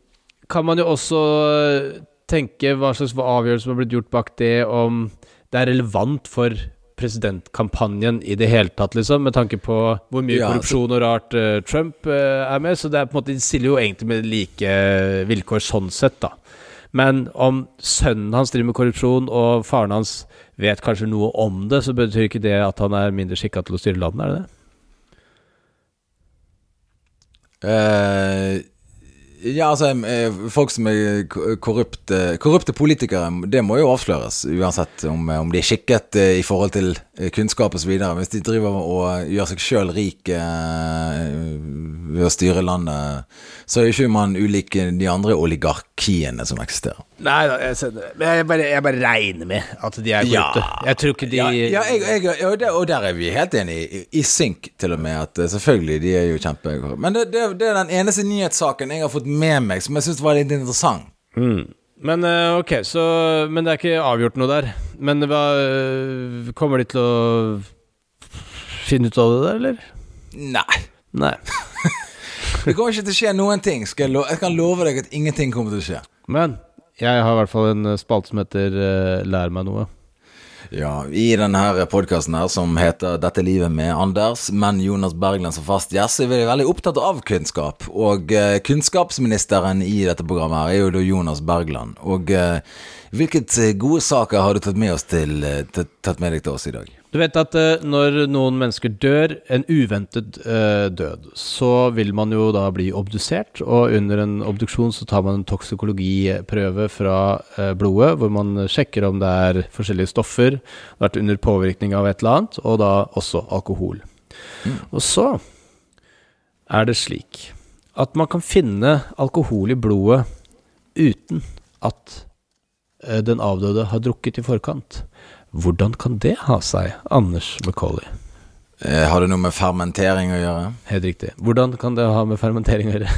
kan man jo også uh, tenke hva slags avgjørelse som har blitt gjort bak det, om det er relevant for presidentkampanjen i det hele tatt, liksom, med tanke på hvor mye Ja, korrupsjon og rart uh, Trump uh, er med. Så det er på en måte, de stiller jo egentlig med like vilkår sånn sett, da. Men om sønnen hans driver med korrupsjon, og faren hans vet kanskje noe om det, så betyr ikke det at han er mindre skikka til å styre landet, er det det? Uh, ja, altså eh, Folk som er korrupte, korrupte politikere, det må jo avsløres. Uansett om, om de er skikket eh, i forhold til eh, kunnskap osv. Hvis de driver og gjør seg sjøl rik eh, ved å styre landet, så er ikke man ulik de andre oligarkiene som eksisterer. Nei da, jeg. Men jeg, bare, jeg bare regner med at de er korrupte. jeg tror ikke de Ja, ja jeg, jeg, og, der, og der er vi helt enige, i, synk til og med, at eh, selvfølgelig, de er jo kjempe... Men det, det, det er den eneste nyhetssaken jeg har fått med meg som jeg syns var litt interessant. Men eh, ok, så Men det er ikke avgjort noe der. Men hva eh, Kommer de til å finne ut av det der, eller? Nei. Nei. Det kommer ikke til å skje noen ting. Jeg, lo jeg kan love deg at ingenting kommer til å skje. Men jeg har i hvert fall en eh, spalte som heter uh, Lær meg noe. Ja, I denne podkasten som heter 'Dette livet med Anders', men Jonas Bergland som fast gjest, så er vi veldig opptatt av kunnskap. Og uh, kunnskapsministeren i dette programmet her er jo da Jonas Bergland. Og eh, hvilket eh, gode saker har du tatt med, oss til, eh, tatt- med deg til oss i dag? Du vet at eh, når noen mennesker dør, en uventet død, så vil man jo da bli obdusert, og under en obduksjon så tar man en toksikologiprøve fra blodet, hvor man sjekker om det er forskjellige stoffer, det har vært under påvirkning av et eller annet, og da også alkohol. Og så er det slik at man kan finne alkohol i blodet uten at den avdøde har drukket i forkant. Hvordan kan det ha seg, Anders Macauley? Eh, har det noe med fermentering å gjøre? Helt riktig. Hvordan kan det ha med fermentering å gjøre?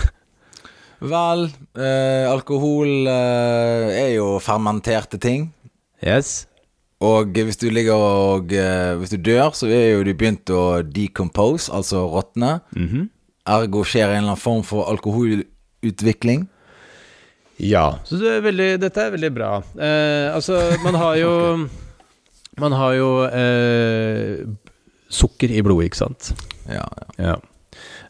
Vel, eh, alkohol eh, er jo fermenterte ting. Yes. Og hvis du ligger og eh, Hvis du dør, så er jo de begynt å decompose, altså råtne. Mhm. Ergo skjer en eller annen form for alkoholutvikling. Ja. Så det er veldig, dette er veldig bra. Eh, altså, man har jo Man har jo eh, sukker i blodet, ikke sant? Ja, ja. Ja.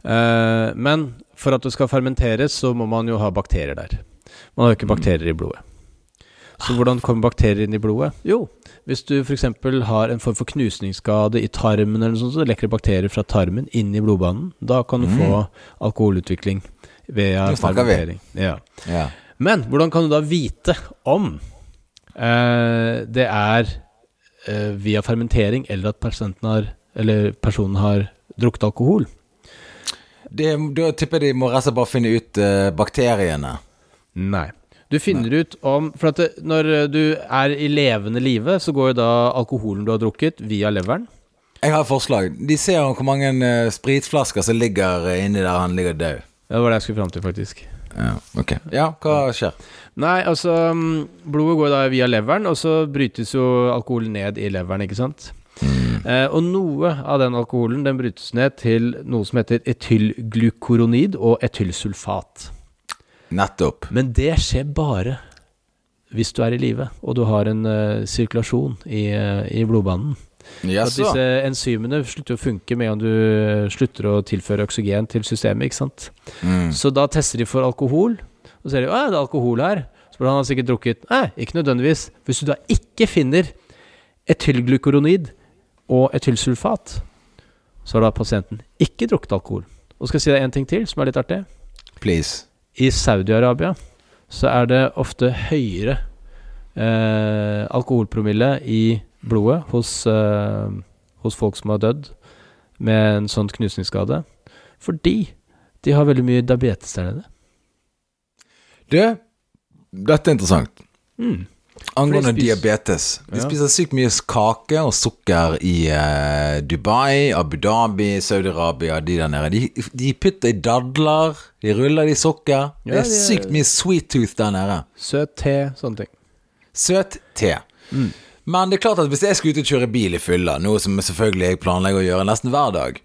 Eh, men for at det skal fermenteres, så må man jo ha bakterier der. Man har jo ikke bakterier i blodet. Så hvordan kommer bakterier inn i blodet? Jo, hvis du f.eks. har en form for knusningsskade i tarmen, eller noe sånt, så lekker det bakterier fra tarmen inn i blodbanen. Da kan du få alkoholutvikling ved fermentering. Ja. ja. Men hvordan kan du da vite om eh, det er eh, via fermentering, eller at har, eller personen har drukket alkohol? Det, da tipper jeg de må rett og slett bare finne ut eh, bakteriene. Nei. Du finner ut om For at det, når eh, du er i levende live, så går jo da alkoholen du har drukket, via leveren. Jeg har et forslag. De ser om hvor mange eh, spritflasker som ligger eh, inni der han ligger død. Ja, det var det jeg skulle fram til, faktisk. Ja, ok. Ja, hva skjer? Nei, altså mm, Blodet går da via leveren, og så brytes jo alkoholen ned i leveren, ikke sant? Eh, og noe av den alkoholen den brytes ned til noe som heter etylglukoronid og etylsulfat. Nettopp. Men det skjer bare hvis du er i live, og du har en uh, sirkulasjon i, uh, i blodbanen. At Jaså. disse enzymene slutter å funke med en gang du eh, slutter å tilføre oksygen til systemet, ikke sant. Mm. Så da tester de for alkohol, og så ser de at det er alkohol her. Så burde han sikkert drukket Nei, ikke nødvendigvis. Hvis du da ikke finner etylglukoronid og etylsulfat, så har da pasienten ikke drukket alkohol. Og skal jeg si deg en ting til som er litt artig. Please. I Saudi-Arabia så er det ofte høyere eh, alkoholpromille i blodet hos, eh, hos folk som har dødd med en sånn knusningsskade, fordi de har veldig mye diabetes der nede. Du, Dette er interessant. Angående spiser- diabetes. De Ja. spiser sykt mye kake og sukker i eh, Dubai, Abu Dhabi, Saudi-Arabia, de der nede. De, de putter i dadler, de ruller det i sukker. det er sykt mye sweet tooth der nede. Søt te, sånne ting. Søt te. Men det er klart at hvis jeg skal ut og kjøre bil i fylla, noe som selvfølgelig jeg planlegger å gjøre nesten hver dag,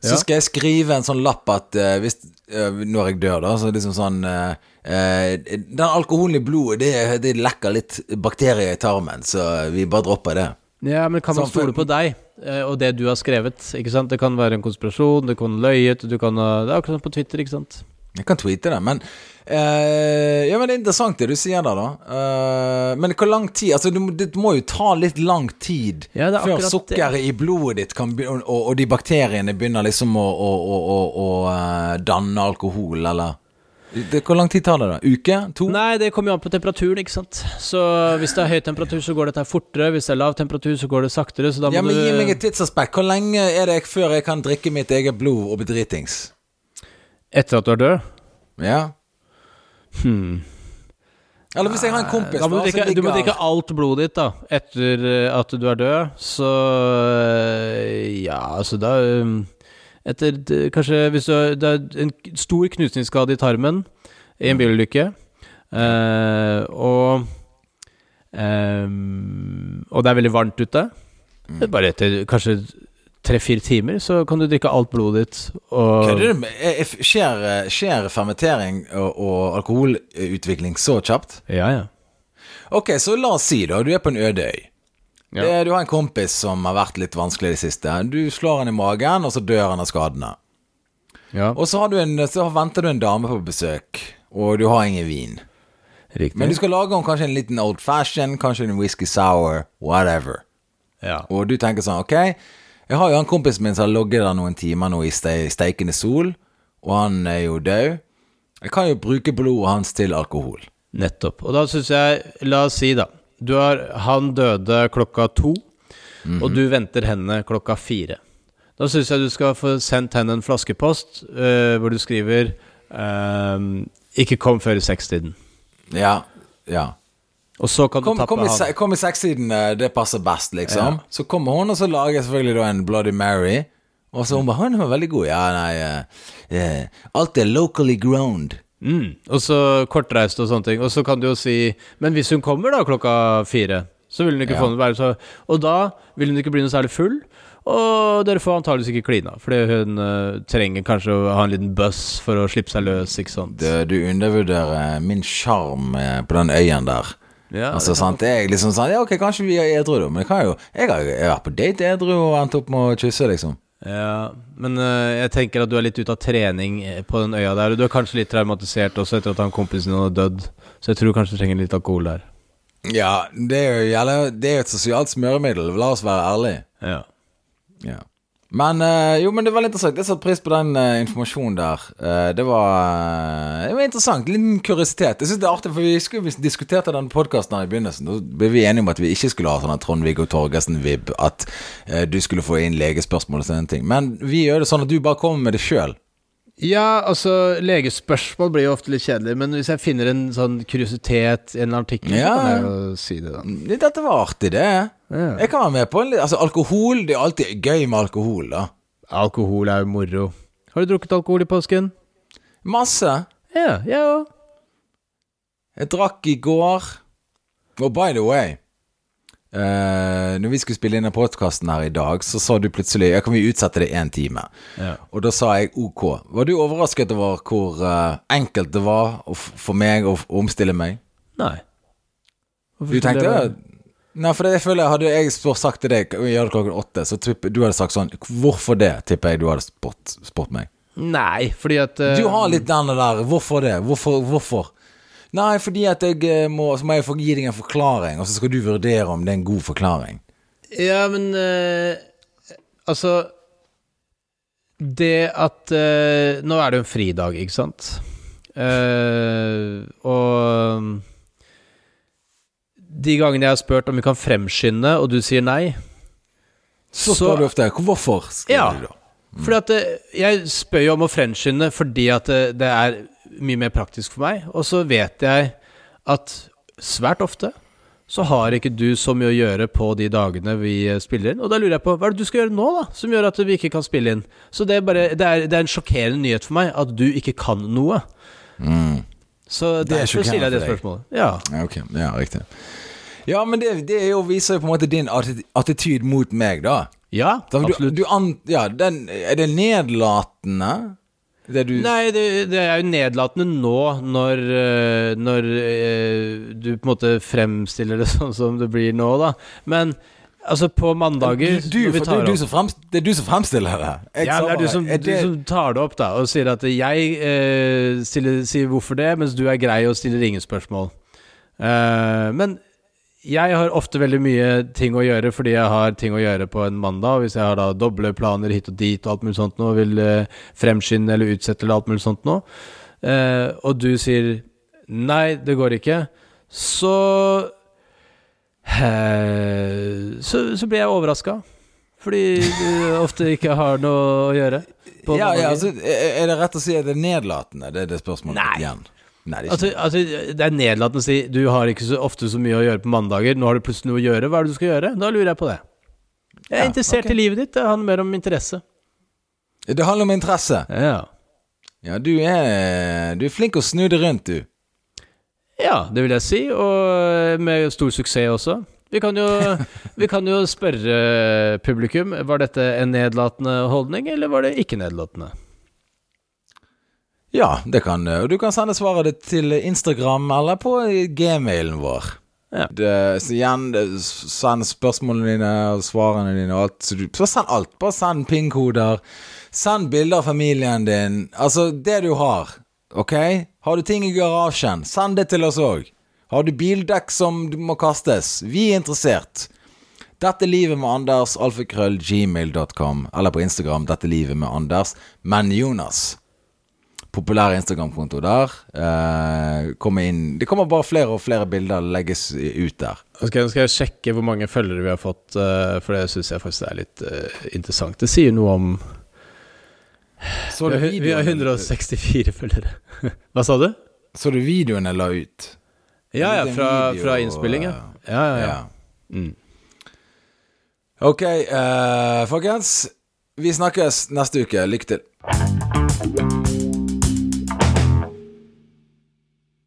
så skal jeg skrive en sånn lapp at uh, hvis, uh, når jeg dør, da, så liksom sånn uh, eh, Den alkoholen i blodet, det, det lekker litt bakterier i tarmen, så vi bare dropper det. Ja, men kan man Sånn stole på deg eh, og det du har skrevet? Ikke sant? Det kan være en konspirasjon, det kan være løyet, du kan Det er akkurat som på Twitter, ikke sant? Jeg kan tweete det, men eh, Ja, men det er interessant det du sier der, da. Eh, men hvor lang tid Altså, må, det må jo ta litt lang tid Ja, det er før akkurat sukkeret i blodet ditt kan begynne og, og de bakteriene begynner liksom å, å, å, å, å eh, danne alkohol, eller det, Hvor lang tid tar det, da? Uke? To? Nei, det kommer jo an på temperaturen, ikke sant. Så hvis det er høy temperatur, så går dette fortere. Hvis det er lav temperatur, så går det saktere. Så da må Ja, men du Gi meg et tidsaspekt. Hvor lenge er det jeg- før jeg kan drikke mitt eget blod og bli dritings? Etter at du er død? Ja? Hmm. Eller hvis jeg har en kompis Da må da, du, drikke, du må drikke alt blodet ditt, da. Etter eh, at du er død. Så eh, Ja, altså da um, Etter kanskje Hvis du Det er en stor knusningsskade i tarmen i en bilulykke, eh, og eh, Og det er veldig varmt ute. Bare etter kanskje tre-fire timer så kan du drikke alt blodet ditt. Kødder du er- er- Skjer, eh, skjer fermentering og, og alkoholutvikling så kjapt? Ja, ja. Ok, så la oss si da, du er på en øde øy. Ja. Det, du har en kompis som har vært litt vanskelig i det siste. Du slår han i magen, og så dør han av skadene. ja. Og så, har du en, så venter du en dame på besøk, og du har ingen vin. Riktig. Men du skal lage om kanskje en liten old fashion, kanskje en whisky sour, whatever. ja. Og du tenker sånn, ok, jeg har jo han kompisen min som har ligget der noen timer nå i ste steikende sol, og han er jo død. Jeg kan jo bruke blodet hans til alkohol. Nettopp. Og da syns jeg La oss si, da. Du har, han døde klokka to, og du venter henne klokka fire. Da syns jeg du skal få sendt henne en flaskepost uh, hvor du skriver uh, 'Ikke kom før i sekstiden'. Ja, ja. Og så kan Kom, du tappe kom, i, han. kom i sekstiden, eh, det passer best, liksom. Ja. Så kommer hun, og så lager jeg selvfølgelig da en Bloody Mary. Og så hun bare 'Han var veldig god'. Ja, nei uh, uh, Alt er locally grown Mm. Og så kortreist og sånne ting. Og så kan du jo si Men hvis hun kommer da klokka fire, så vil hun ikke Ja. få noe være så Og da vil hun ikke bli noe særlig full. Og dere får antakeligvis ikke klina, fordi hun uh, trenger kanskje å ha en liten buss for å slippe seg løs, ikke sant. Du, du undervurderer min sjarm på den øyen der. Ja, Altså, sant, jeg liksom sånn Ja, ok, kanskje vi er edru, men jeg kan jo Jeg har jo vært på date edru og endt opp med å kysse, liksom. Ja, men uh, jeg tenker at du er litt ute av trening eh, på den øya der. Og du er kanskje litt traumatisert også etter at han kompisen din har dødd. Så jeg tror kanskje du trenger litt alkohol der. Ja, det er jo Det er jo et sosialt smøremiddel, la oss være ærlige. Ja. Ja. Men eh, jo, men det var litt interessant. Jeg satte pris på den eh, informasjonen der. Eh, det, var, det var interessant. Liten kuriositet. Jeg synes det er artig, for vi, skulle, diskuterte den podkasten i begynnelsen. Da ble vi enige om at vi ikke skulle ha sånn Trond-Viggo Torgersen-vib. At du skulle få inn legespørsmål og sånne ting. Men vi gjør det sånn at du bare kommer med det sjøl. Ja, altså Legespørsmål blir jo ofte litt kjedelig, men hvis jeg finner en sånn kuriositet i en artikkel, Ja. så kan jeg jo si det, da. Dette var artig, det. Ja. Jeg kan være med på en litt Altså, alkohol Det er alltid gøy med alkohol, da. Alkohol er jo moro. Har du drukket alkohol i påsken? Masse. Ja, jeg òg. Jeg drakk i går. Og by the way eh, Når vi skulle spille inn den podkasten her i dag, så sa du plutselig Ja, kan vi utsette det én time? Ja. Og da sa jeg ok. Var du overrasket over hvor uh, enkelt det var for meg å omstille meg? Nei. Hvorfor Du tenkte det ja, Nei, for jeg føler Hadde jeg sagt til deg gjør det klokken åtte, så tipper du hadde sagt sånn Hvorfor det? tipper jeg du hadde spurt meg. Nei, fordi at uh... Du har litt den der Hvorfor det? Hvorfor? Hvorfor? Nei, fordi at jeg eh, må, så må jeg gi deg en forklaring, og så skal du vurdere om det er en god forklaring. Ja, men uh, Altså Det at uh, Nå er det jo en fridag, ikke sant? Uh, og de gangene jeg har spurt om vi kan fremskynde, og du sier nei Så spør du ofte hvorfor. Ja. du da. Fordi at jeg spør jo om å fremskynde fordi at det, det er mye mer praktisk for meg, og så vet jeg at svært ofte så har ikke du så mye å gjøre på de dagene vi eh, spiller inn. Og da lurer jeg på, hva er det du skal gjøre nå, da, som gjør at vi ikke kan spille inn? Så det er bare Det er, det er en sjokkerende nyhet for meg at du ikke kan noe. Så Det er derfor stiller jeg det spørsmålet. Ja. Ja, ok. Ja, riktig. Ja, men det, det jo, viser jo på en måte din attityd mot meg, da. Ja, absolutt. du, du an, ja, den, er det nedlatende? Det du Nei, det, det er jo nedlatende nå når, eh, når eh, du på en måte fremstiller det sånn som det blir nå, da. Men altså, på mandager du, du, det, er du som fremst, det er du som fremstiller det. Jeg ja, det er du som, er du som tar det opp, da, og sier at jeg eh, stiller, sier hvorfor det, mens du er grei og stiller ingen spørsmål. Eh, men jeg har ofte veldig mye ting å gjøre fordi jeg har ting å gjøre på en mandag. Hvis jeg har da doble planer hit og dit og alt mulig sånt noe, vil eh, fremskynde eller utsette eller alt mulig sånt noe, eh, og du sier nei, det går ikke, så eh, så, så blir jeg overraska. Fordi du ofte ikke har noe å gjøre. på ja, ja, altså, er er det rett å si at det er nedlatende? Det er det spørsmålet Nei. igjen. Nei, det er Altså, altså, det er nedlatende å si du har ikke så ofte så mye å gjøre på mandager. Nå har du plutselig noe å gjøre. Hva er det du skal gjøre? Da lurer jeg på det. Jeg er Ja, interessert okay. i livet ditt. Det handler mer om interesse. Det handler om interesse. Ja. Ja, du er, du er flink å snu det rundt, du. ja, det vil jeg si. Og med stor suksess også. Vi kan jo, vi kan jo spørre publikum Var dette en nedlatende holdning, eller var det ikke nedlatende? Ja, det kan du. Og du kan sende svaret ditt til Instagram eller på gmailen vår. Ja. Det, så igjen, send spørsmålene dine og svarene dine og alt. Så, du, så send alt. Bare send pin-koder. Send bilder av familien din. Altså, det du har. Ok? Har du ting i garasjen, send det til oss òg. Har du bildekk som må kastes? Vi er interessert. Dette livet med Anders, alfakrøll, gmail.com, eller på Instagram, dette livet med Anders, men Jonas. Populær Instagram-konto der. Eh, kommer inn Det kommer bare flere og flere bilder legges ut der. Nå skal jeg sjekke hvor mange følgere vi har fått, eh, for det syns jeg faktisk er litt eh, interessant. Det sier noe om Så vi vi har 164 følgere. Hva sa du? Så du videoen jeg la ut? Ja, ja, fra, fra innspilling, ja. Ja, ja, ja. Ja. Mm. Ok, uh, folkens. Vi snakkes neste uke. Lykke til.